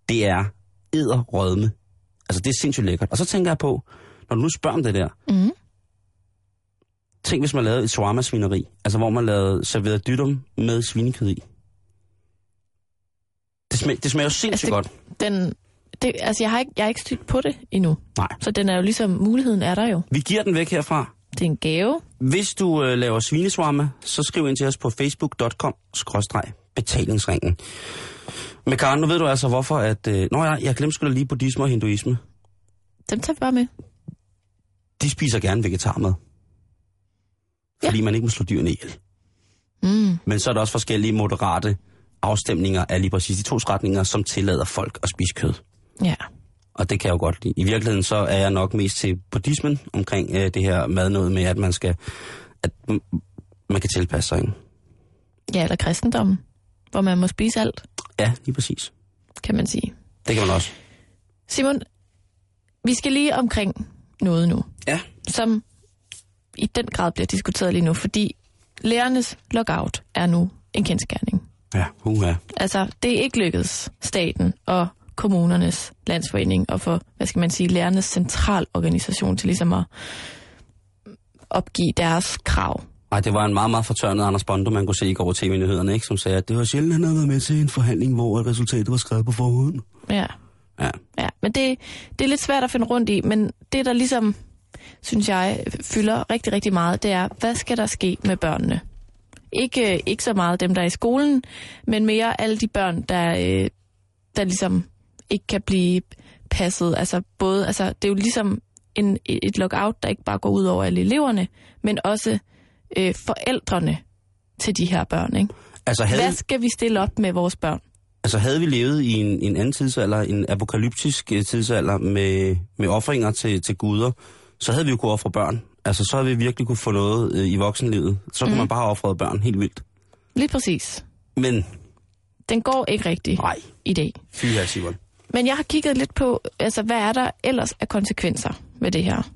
det er edderrødme. Altså, det er sindssygt lækkert. Og så tænker jeg på, når du nu spørger om det der, Mm. tænk hvis man lavede et shawarma-svineri, altså hvor man lavede serveret dytum med svinekød i. Det smager, det smager jo sindssygt Altså, altså, det- godt. Den, det, altså, jeg har, ikke, jeg har ikke styrt på det endnu. Nej. Så den er jo ligesom, muligheden er der jo. Vi giver den væk herfra. Det er en gave. Hvis du øh, laver svinesvarme, så skriv ind til os på facebook.com-betalingsringen. Men Karen, nu ved du altså hvorfor, at... Øh, nå ja, jeg glemte sgu da lige buddhisme og hinduisme. Dem tager vi bare med. De spiser gerne vegetarmad. Ja. Fordi man ikke må slå dyrene ihjel. Mm. Men så er der også forskellige moderate afstemninger af lige præcis de to retninger, som tillader folk at spise kød. Ja. Og det kan jeg jo godt lide. I virkeligheden så er jeg nok mest til buddhismen omkring øh, det her mad noget med, at man skal... At man kan tilpasse sig, ikke? ja, eller kristendommen, hvor man må spise alt, Ja, lige præcis. kan man sige. Det kan man også. Simon, vi skal lige omkring noget nu, Ja. som i den grad bliver diskuteret lige nu, fordi lærernes lockout er nu en kendskærning. Ja, uha. Altså, det er ikke lykkedes staten og kommunernes landsforening og for, hvad skal man sige, lærernes centralorganisation til ligesom at opgive deres krav. Ej, det var en meget, meget fortørnet Anders Bondo, man kunne se i går tv-nyhederne, ikke? Som sagde, at det var sjældent, han havde været med til en forhandling, hvor resultatet var skrevet på forhånd. Ja, Ja. ja. men det, det er lidt svært at finde rundt i, men det, der ligesom, synes jeg, fylder rigtig, rigtig meget, det er, hvad skal der ske med børnene? Ikke, ikke så meget dem, der er i skolen, men mere alle de børn, der, øh, der ligesom ikke kan blive passet. Altså både, altså det er jo ligesom en, et lockout, der ikke bare går ud over alle eleverne, men også øh, forældrene til de her børn. Ikke? Altså, havde, Hvad skal vi stille op med vores børn? altså, havde vi levet i en, en anden tidsalder, en apokalyptisk øh, tidsalder med, med offringer til, til guder, så havde vi jo kunnet ofre børn. Altså, så havde vi virkelig kunne få noget øh, i voksenlivet. Så kunne Mhm. man bare have offret børn helt vildt. Lige præcis. Men, Den går ikke rigtigt nej, i dag. fy her, Simon. Men jeg har kigget lidt på, altså hvad er der ellers af konsekvenser med det her?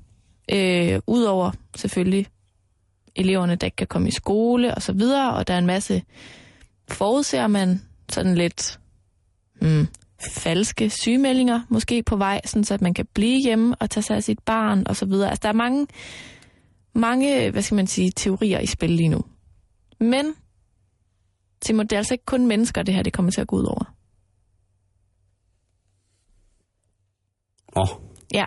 Øh, Udover selvfølgelig eleverne, der ikke kan komme i skole og så videre, og der er en masse, forudser man sådan lidt mm, falske sygemeldinger måske på vej, sådan så at man kan blive hjemme og tage sig af sit barn og så videre. Altså der er mange mange, hvad skal man sige, teorier i spil lige nu. Men, Simon, det er altså ikke kun mennesker, det her det kommer til at gå ud over. Oh, Ja.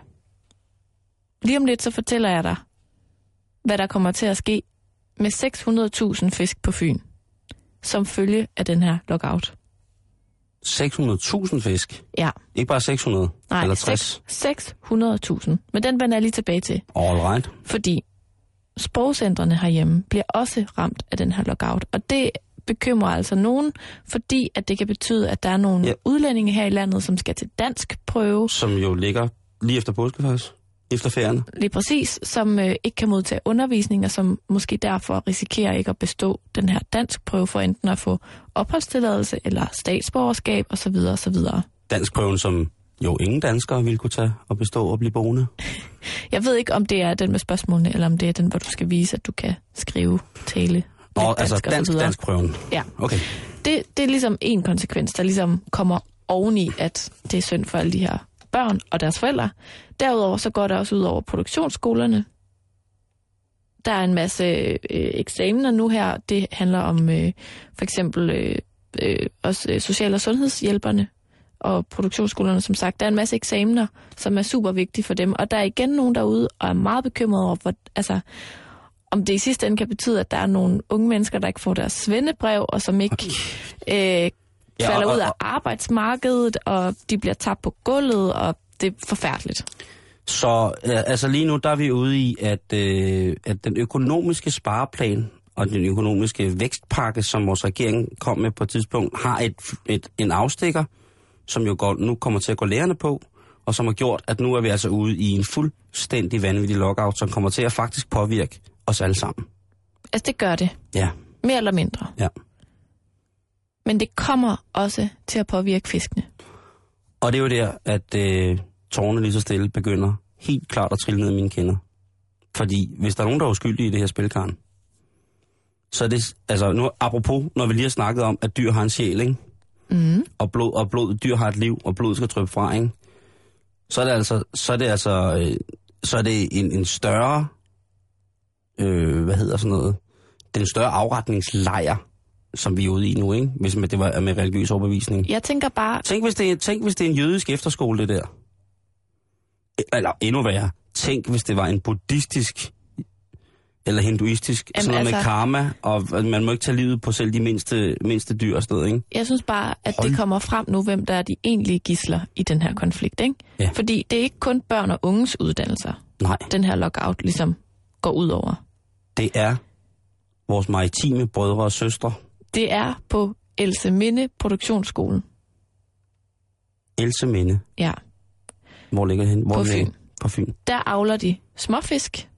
Lige om lidt, så fortæller jeg dig, hvad der kommer til at ske med 600.000 fisk på Fyn, som følge af den her lockout. 600.000 fisk. Ja, Ikke bare 600 nej, eller 60. 600.000. Men den vender jeg lige tilbage til, All right. fordi sprogcentrene herhjemme bliver også ramt af den her lockout. Og det bekymrer altså nogen, fordi at det kan betyde, at der er nogle Ja. udlændinge her i landet, som skal til dansk prøve, Som jo ligger lige efter påske faktisk. Efter ferien. lige præcis, som øh, ikke kan modtage undervisning, og som måske derfor risikerer ikke at bestå den her dansk prøve for enten at få opholdstilladelse eller statsborgerskab osv. osv. Danskprøven, som jo ingen danskere ville kunne tage og bestå og blive boende. Jeg ved ikke, om det er den med spørgsmålene, eller om det er den, hvor du skal vise, at du kan skrive, tale, Nå, lidt altså og så dansk, videre. danskprøven. Ja. Okay. Det, det er ligesom en konsekvens, der ligesom kommer oveni, at det er synd for alle de her børn og deres forældre. Derudover så går det også ud over produktionsskolerne. Der er en masse øh, eksamener nu her. Det handler om øh, for eksempel øh, øh, også øh, social- og sundhedshjælperne og produktionsskolerne, som sagt. Der er en masse eksamener, som er super vigtige for dem. Og der er igen nogen derude, og er meget bekymrede over, hvor, altså, om det i sidste ende kan betyde, at der er nogle unge mennesker, der ikke får deres svendebrev, og som ikke øh, Ja, falder og- ud af arbejdsmarkedet, og de bliver tabt på gulvet, og det er forfærdeligt. Så øh, altså lige nu, der er vi ude i, at, øh, at den økonomiske spareplan og den økonomiske vækstpakke, som vores regering kom med på et tidspunkt, har et, et, en afstikker, som jo går, nu kommer til at gå lærerne på, og som har gjort, at nu er vi altså ude i en fuldstændig vanvittig lockout, som kommer til at faktisk påvirke os alle sammen. Altså, det gør det. Ja, Mere eller mindre. ja. Men det kommer også til at påvirke fiskene. Og det er jo der, at øh, tårne lige så stille begynder helt klart at trille ned i mine kinder. Fordi hvis der er nogen, der er uskyldige i det her spilkarn, så er det, altså nu apropos, når vi lige har snakket om, at dyr har en sjæl, ikke? Mm. Og, blod, og blod, dyr har et liv, og blod skal tryppe fra, ikke? Så er det altså, så er det altså, øh, så er det en, en større, øh, hvad hedder sådan noget, den større afretningslejr, som vi er ude i nu, ikke? Hvis det var med religiøs overbevisning. Jeg tænker bare, Tænk hvis, det, er- tænk, hvis det er en jødisk efterskole, det der. Eller endnu værre. Tænk, hvis det var en buddhistisk eller hinduistisk, Jamen, sådan noget med altså- karma, og man må ikke tage livet på selv de mindste, mindste dyr og noget, ikke? jeg synes bare, at Hold. det kommer frem nu, hvem der er de egentlige gisler i den her konflikt. Ikke? Ja. Fordi det er ikke kun børn og unges uddannelser, Nej, den her lockout ligesom går ud over. det er vores maritime brødre og søstre. Det er på Else Minde Produktionsskolen. Else Minde. Ja, Hvor ligger det hen? Hvor På? Fyn. På Fyn. der avler de småfisk,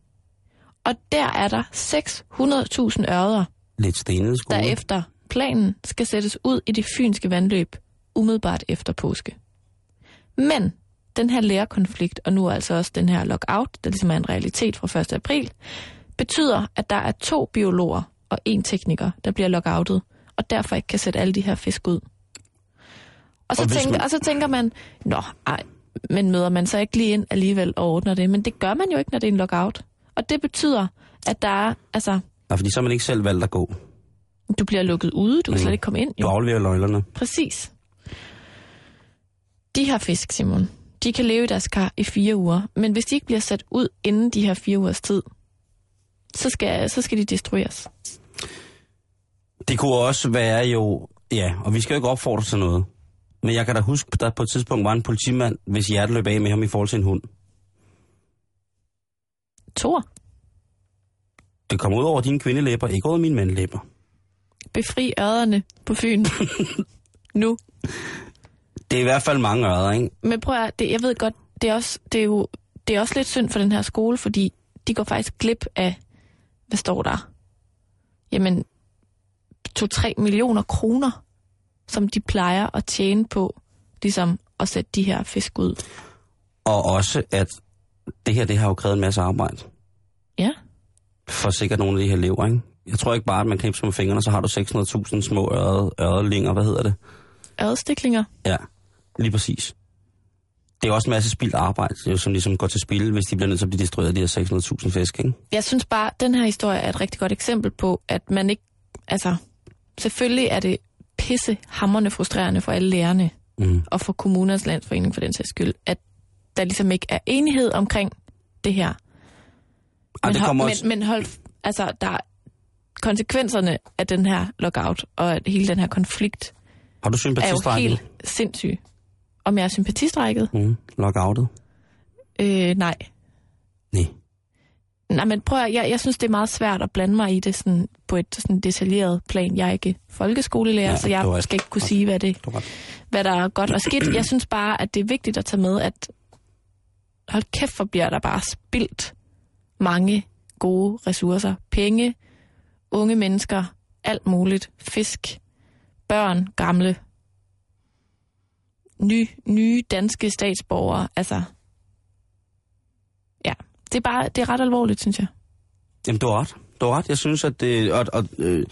og der er der 600.000 ørder, Lidt stenet skole. der efter planen skal sættes ud i det fynske vandløb umiddelbart efter påske. Men den her lærerkonflikt, og nu altså også den her lockout, der ligesom er en realitet fra 1. april, betyder, at der er to biologer og en tekniker, der bliver lockoutet, og derfor ikke kan sætte alle de her fisk ud. Og så, Og tænker, man- og så tænker man, nå, ej, men møder man så ikke lige ind alligevel og ordner det? Men det gør man jo ikke, når det er en lockout. Og det betyder, at der er, altså, Nej, fordi så har man ikke selv valgt at gå. du bliver lukket ude, du kan Mm. slet ikke komme ind. Du Jo. afleverer nøglerne. Præcis. De her fisk, Simon, de kan leve i deres kar i fire uger, men hvis de ikke bliver sat ud inden de her fire ugers tid, så skal, så skal de destrueres. Det kunne også være jo, ja, og vi skal jo ikke opfordre til noget. Men jeg kan da huske, at der på et tidspunkt var en politimand, hvis hjerte løb af med ham i forhold til en hund. Tor, Det kom ud over dine kvindelæber, ikke over mine mandlæber. befri ørerne på Fyn. nu. Det er i hvert fald mange ørder, ikke? Men prøv at, det, jeg ved godt, det er, også, det, er jo, det er også lidt synd for den her skole, fordi de går faktisk glip af, hvad står der? Jamen, 2-3 millioner kroner, som de plejer at tjene på, ligesom at sætte de her fisk ud. Og også, at det her, det har jo krævet en masse arbejde. Ja. For sikkert nogle af de her lever, ikke? Jeg tror ikke bare, at man knipser med fingrene, så har du 600.000 små ørede, ørredlinger, hvad hedder det? Ørrestiklinger. Ja, lige præcis. det er også en masse spildt arbejde, jo, som ligesom går til spil, hvis de bliver nødt til at blive destrueret de her 600.000 fisk, ikke? Jeg synes bare, at den her historie er et rigtig godt eksempel på, at man ikke... Altså, selvfølgelig er det pisse hammerne frustrerende for alle lærerne, Mm. og for kommunernes landsforening for den sags skyld, at der ligesom ikke er enighed omkring det her. Ej, Men, det hold, kommer men, også... men hold, altså, der er konsekvenserne af den her lockout, og hele den her konflikt, Har du er jo helt sindssyg. Om jeg er sympatistrækket? Mm. Lockoutet? Øh, nej. Nej. Nej, men prøv at, jeg, jeg synes, det er meget svært at blande mig i det sådan, på et sådan detaljeret plan. Jeg er ikke folkeskolelærer, Ja, så jeg skal ikke kunne sige, hvad, det, hvad der er godt og skidt. Jeg synes bare, at det er vigtigt at tage med, at hold kæft, hvor bliver der bare spildt mange gode ressourcer. Penge, unge mennesker, alt muligt. Fisk, børn, gamle, ny, nye danske statsborgere. Altså, ja. Det er bare, det er ret alvorligt, synes jeg. Jamen, du har ret. Du har ret. Jeg synes, at det... Og, og, øh,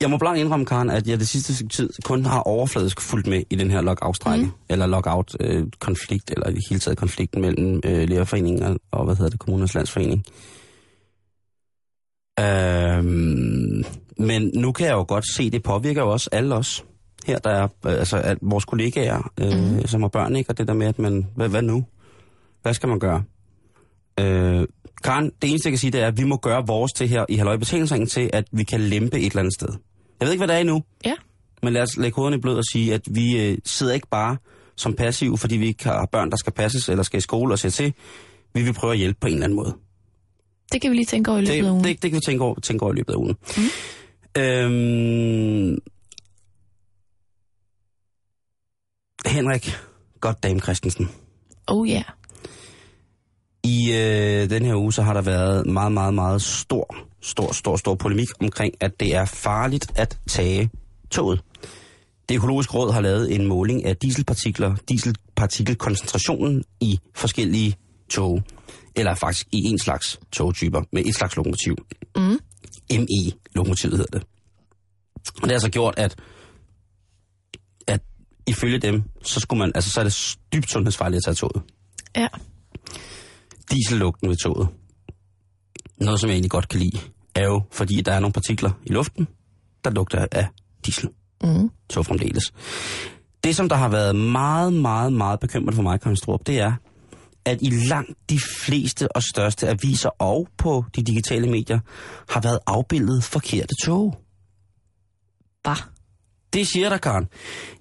jeg må blankt indrømme, Karen, at jeg det sidste tid kun har overfladisk fulgt med i den her lockout-strække. Mm. Eller lockout-konflikt, eller i hele taget konflikten mellem øh, lærerforeningen og, og, hvad hedder det, kommunernes landsforening. Øhm, men nu kan jeg jo godt se, det påvirker jo også alle os. Her der er øh, altså at vores kollegaer, øh, mm. som har børn, ikke? Og det der med, at man, hvad, hvad nu? Hvad skal man gøre? Øh, Karen, det eneste, jeg kan sige, det er, at vi må gøre vores til her i Halløj Betalingsringen til, at vi kan lempe et eller andet sted. Jeg ved ikke, hvad det er endnu, Ja. men lad os lægge hovederne i blød og sige, at vi øh, sidder ikke bare som passive, fordi vi ikke har børn, der skal passes eller skal i skole og se til. Vi vil prøve at hjælpe på en eller anden måde. Det kan vi lige tænke over i løbet af Det, ugen. det, det kan vi tænke over, tænke over i løbet af ugen. Mm. Øhm, Henrik, godt dame Christensen. Oh ja. Yeah. I øh, den her uge, så har der været meget, meget, meget stor, stor, stor, stor polemik omkring, at det er farligt at tage toget. Det økologiske råd har lavet en måling af dieselpartikler, dieselpartikelkoncentrationen i forskellige tog. Eller faktisk i en slags togtyper med et slags lokomotiv. Mm. ME-lokomotivet hedder det. Og det har altså gjort, at ifølge dem, så, skulle man, altså, så er det dybt sundhedsfarligt at tage toget Ja. diesellugten ved toget. Noget, som jeg egentlig godt kan lide, er jo, fordi der er nogle partikler i luften, der lugter af diesel. Mm. Så fremdeles. Det, som der har været meget, meget, meget bekymret for mig, Karin Strup, det er, at i langt de fleste og største aviser og på de digitale medier, har været afbildet forkerte tog. Bah. Det siger der, Karen.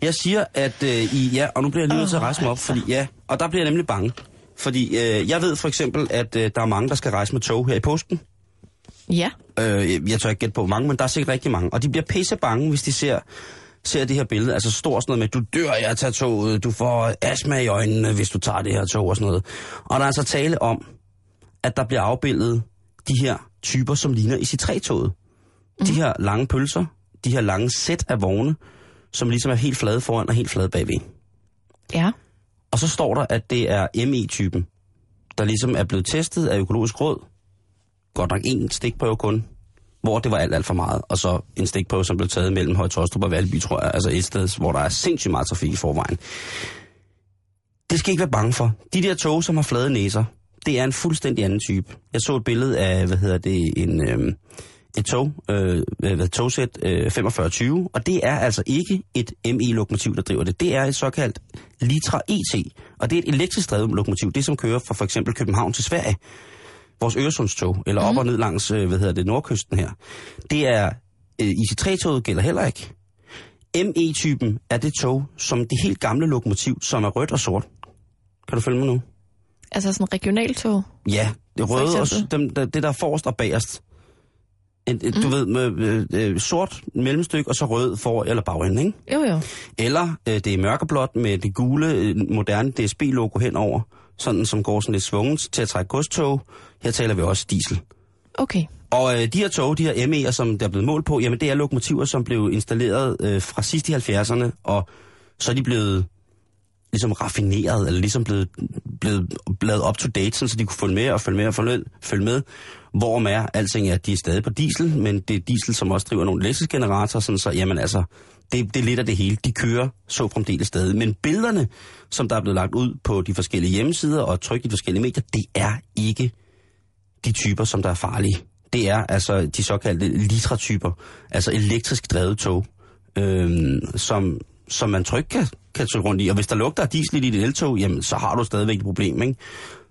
Jeg siger, at øh, i... Ja, og nu bliver jeg lige nødt til at rejse mig op, altså. fordi... Ja, og der bliver jeg nemlig bange. Fordi øh, jeg ved for eksempel, at øh, der er mange, der skal rejse med tog her i påsken. Ja. Øh, jeg tør ikke gætte på, hvor mange, men der er sikkert rigtig mange. Og de bliver pisse bange, hvis de ser, ser det her billede. Altså står sådan noget med, du dør af at tage toget, du får astma i øjnene, hvis du tager det her tog og sådan noget. Og der er altså tale om, at der bliver afbildet de her typer, som ligner i sit toget mm. De her lange pølser, de her lange sæt af vogne, som ligesom er helt flade foran og helt flade bagved. Ja. Og så står der, at det er ME-typen, der ligesom er blevet testet af økologisk råd. Godt nok én stikprøve kun, hvor det var alt, alt for meget. Og så en stikprøve, som blev taget mellem Høje Tostrup og Valby, tror jeg. Altså et sted, hvor der er sindssygt meget trafik i forvejen. Det skal I ikke være bange for. De der tog, som har flade næser, det er en fuldstændig anden type. Jeg så et billede af, hvad hedder det, en, øh, et tog, øh, hvad, togsæt øh, 4520, og det er altså ikke et ME-lokomotiv, der driver det. Det er et såkaldt Litra ET, og det er et elektrisk drevet lokomotiv, det som kører fra for eksempel København til Sverige. Vores Øresundstog, eller op og ned langs, øh, hvad hedder det, nordkysten her. Det er, øh, IC3-toget gælder heller ikke. ME-typen er det tog, som det helt gamle lokomotiv, som er rødt og sort. Kan du følge mig nu? Altså sådan regionaltog. Ja, det røde og dem, der, det der er forrest og bagerst. En, mm. Du ved, med øh, sort mellemstykke og så rød for eller bagende, ikke? Jo, jo. Eller øh, det er mørkeblåt med det gule, øh, moderne DSB-logo henover, sådan som går sådan lidt svunget til at trække godstog. Her taler vi også diesel. Okay. Og øh, de her tog, de her ME'er, som der er blevet målt på, jamen det er lokomotiver, som blev installeret øh, fra sidst i 70'erne, og så er de blevet ligesom raffineret, eller ligesom blevet, blevet blevet up to date, sådan, så de kunne følge med og følge med og følge med. Følge med. Hvor med alting er, at de er stadig på diesel, men det er diesel, som også driver nogle elektriske generatorer, sådan så, jamen altså, det, det er lidt af det hele. De kører så fremdeles stadig. Men billederne, som der er blevet lagt ud på de forskellige hjemmesider og trykt i de forskellige medier, det er ikke de typer, som der er farlige. Det er altså de såkaldte litra-typer, altså elektrisk drevet tog, øhm, som, som man trygt kan, kan tage rundt i. Og hvis der lugter af diesel i dit eltog, jamen, så har du stadigvæk et problem, ikke?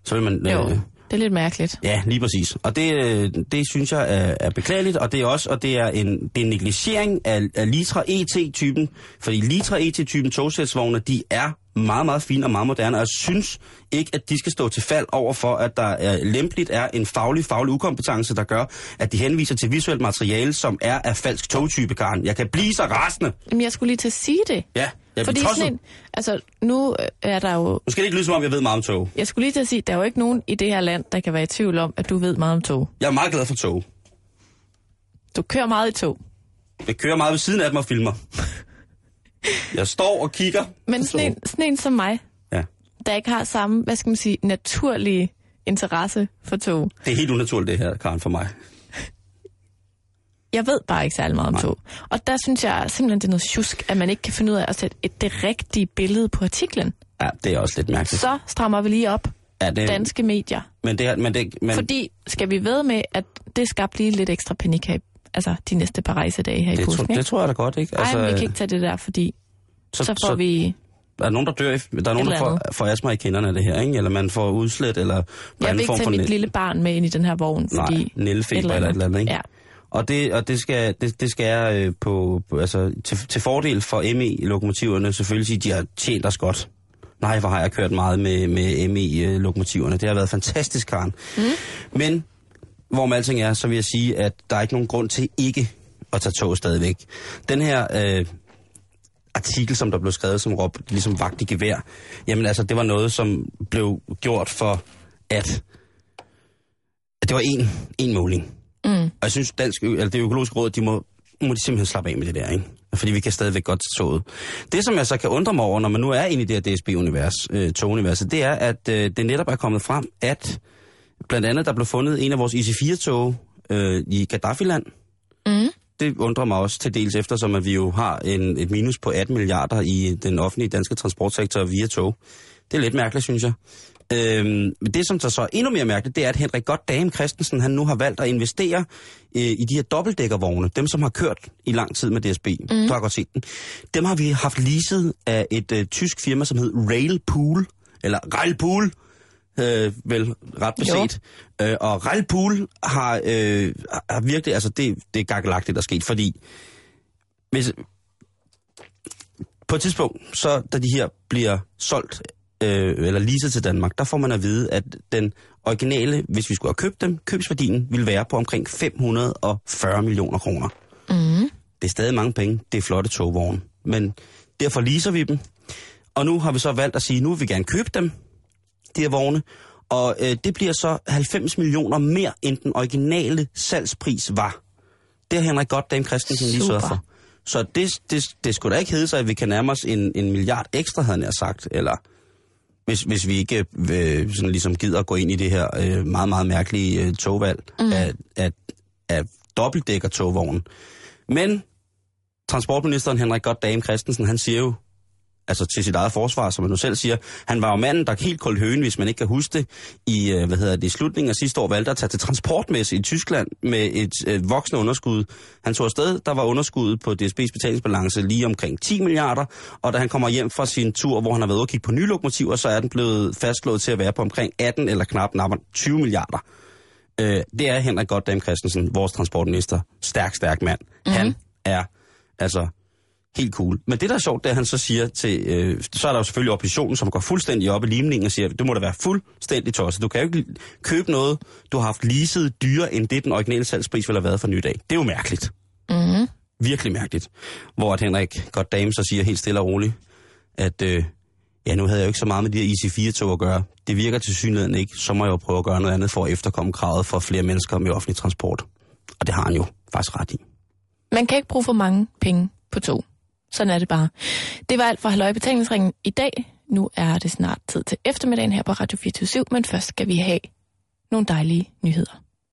Så vil man... Jo, Øh, det er lidt mærkeligt. Ja, lige præcis. Og det, øh, det synes jeg er, er beklageligt, og det er også og det er en, det er en negligering af, af Litra ET-typen, fordi Litra ET-typen togsætsvogne, de er meget, meget fine og meget moderne, og jeg synes ikke, at de skal stå til fald over for, at der er, lempeligt er en faglig, faglig ukompetence, der gør, at de henviser til visuelt materiale, som er af falsk togtype, Karen. Jeg kan blive så rasende. Jamen, jeg skulle lige til at sige det. Ja, jeg Fordi tosset. sådan en, altså, nu er der jo... Nu skal det ikke lyde, som om jeg ved meget om tog. Jeg skulle lige til at sige, der er jo ikke nogen i det her land, der kan være i tvivl om, at du ved meget om tog. Jeg er meget glad for tog. Du kører meget i tog. Jeg kører meget ved siden af dem og filmer. Jeg står og kigger. Men sådan en, sådan en som mig, Ja. der ikke har samme, hvad skal man sige, naturlige interesse for tog. Det er helt unaturligt, det her, Karen, for mig. Jeg ved bare ikke særlig meget om Nej. tog. Og der synes jeg simpelthen, det er noget tjusk, at man ikke kan finde ud af at sætte et, det rigtige billede på artiklen. Ja, det er også lidt mærkeligt. Så strammer vi lige op. ja, det, Danske medier. Men det, men det, men, Fordi, skal vi ved med, at det skabte lige lidt ekstra panik her, i- altså de næste par rejsedage her i det, påsken, tror, ikke? det tror jeg da godt, ikke? Altså, Ej, men vi kan ikke tage det der, fordi så, så får vi... Der er nogen, der dør, i- der er nogen, der eller får, får astma i kinderne af det her, ikke? Eller man får udslæt, eller på Jeg vil ikke tage mit næ- lille barn med ind i den her vogn, Nej, fordi... nældefeber eller et eller andet, ikke? Ja. Og det, og det skal, det, det skal jeg øh, på, på, altså, til, til fordel for ME-lokomotiverne selvfølgelig sige, at de har tjent os godt. Nej, hvor har jeg kørt meget med, med ME-lokomotiverne. Det har været fantastisk, Karen. Mm. Men, hvor med alting er, så vil jeg sige, at der er ikke nogen grund til ikke at tage tog stadigvæk. Den her øh, artikel, som der blev skrevet, som råb, ligesom vagt i gevær, jamen altså, det var noget, som blev gjort for, at, at det var en, en måling. Mm. Og jeg synes, dansk, eller det økologiske råd, de må, må de simpelthen slappe af med det der, ikke? Fordi vi kan stadigvæk godt til toget. Det, som jeg så kan undre mig over, når man nu er inde i det her DSB-univers, øh, toguniverset, det er, at øh, det netop er kommet frem, at blandt andet der blev fundet en af vores IC4-tog øh, i Gaddafi-land. Mm. Det undrer mig også til dels eftersom, at vi jo har en, et minus på 18 milliarder i den offentlige danske transportsektor via tog. Det er lidt mærkeligt, synes jeg. Øhm, men det, som der så er endnu mere mærkeligt, det er, at Henrik Goddam Christensen, han nu har valgt at investere øh, i de her dobbeltdækkervogne, dem som har kørt i lang tid med DSB. Mm. Du har godt set den. Dem har vi haft leaset af et øh, tysk firma, som hed Railpool, eller Railpool, øh, vel ret beset. Øh, og Railpool har, øh, har virkelig, altså det, det er gakkelagtigt, der er sket, fordi hvis, på et tidspunkt, så da de her bliver solgt øh, eller leaset til Danmark, der får man at vide, at den originale, hvis vi skulle have købt dem, købsværdien ville være på omkring 540 millioner kroner. Mm. Det er stadig mange penge, det er flotte togvogne. Men derfor leaser vi dem. Og nu har vi så valgt at sige, nu vil vi gerne købe dem, de her vogne. Og øh, det bliver så 90 millioner mere, end den originale salgspris var. Det har Henrik Goddam Christensen lige sørget for. Så det, det, det skulle da ikke hedde sig, at vi kan nærme os en, en milliard ekstra, havde jeg sagt. Eller hvis, hvis vi ikke øh, sådan ligesom gider at gå ind i det her øh, meget, meget mærkelige øh, togvalg mm. af, af, af dobbeltdækker togvognen. Men transportministeren Henrik Goddam Christensen, han siger jo, altså til sit eget forsvar, som han nu selv siger, han var jo manden, der helt koldt høen, hvis man ikke kan huske det, i, øh, hvad hedder det, i slutningen af sidste år valgte at tage til transportmesse i Tyskland med et øh, voksende underskud. Han tog afsted, der var underskuddet på DSB's betalingsbalance lige omkring 10 milliarder, og da han kommer hjem fra sin tur, hvor han har været ude og kigge på nye lokomotiver, så er den blevet fastslået til at være på omkring 18 eller knap napper 20 milliarder. Øh, det er Henrik Goddam Christensen, vores transportminister. Stærk, stærk mand. Mm-hmm. Han er altså helt cool. Men det, der er sjovt, det er, at han så siger til... Øh, så er der jo selvfølgelig oppositionen, som går fuldstændig op i limningen og siger, det må da være fuldstændig tosset. Du kan jo ikke købe noget, du har haft leaset dyre, end det den originale salgspris ville have været for nyt af. Det er jo mærkeligt. Mm. Virkelig mærkeligt. Hvor at Henrik Goddam så siger helt stille og roligt, at øh, ja, nu havde jeg jo ikke så meget med de her IC4-tog at gøre. Det virker til synligheden ikke. Så må jeg jo prøve at gøre noget andet for at efterkomme kravet for flere mennesker med offentlig transport. Og det har han jo faktisk ret i. Man kan ikke bruge for mange penge på tog. Sådan er det bare. Det var alt for Halløj Betalingsringen i dag. Nu er det snart tid til eftermiddagen her på Radio 24 men først skal vi have nogle dejlige nyheder.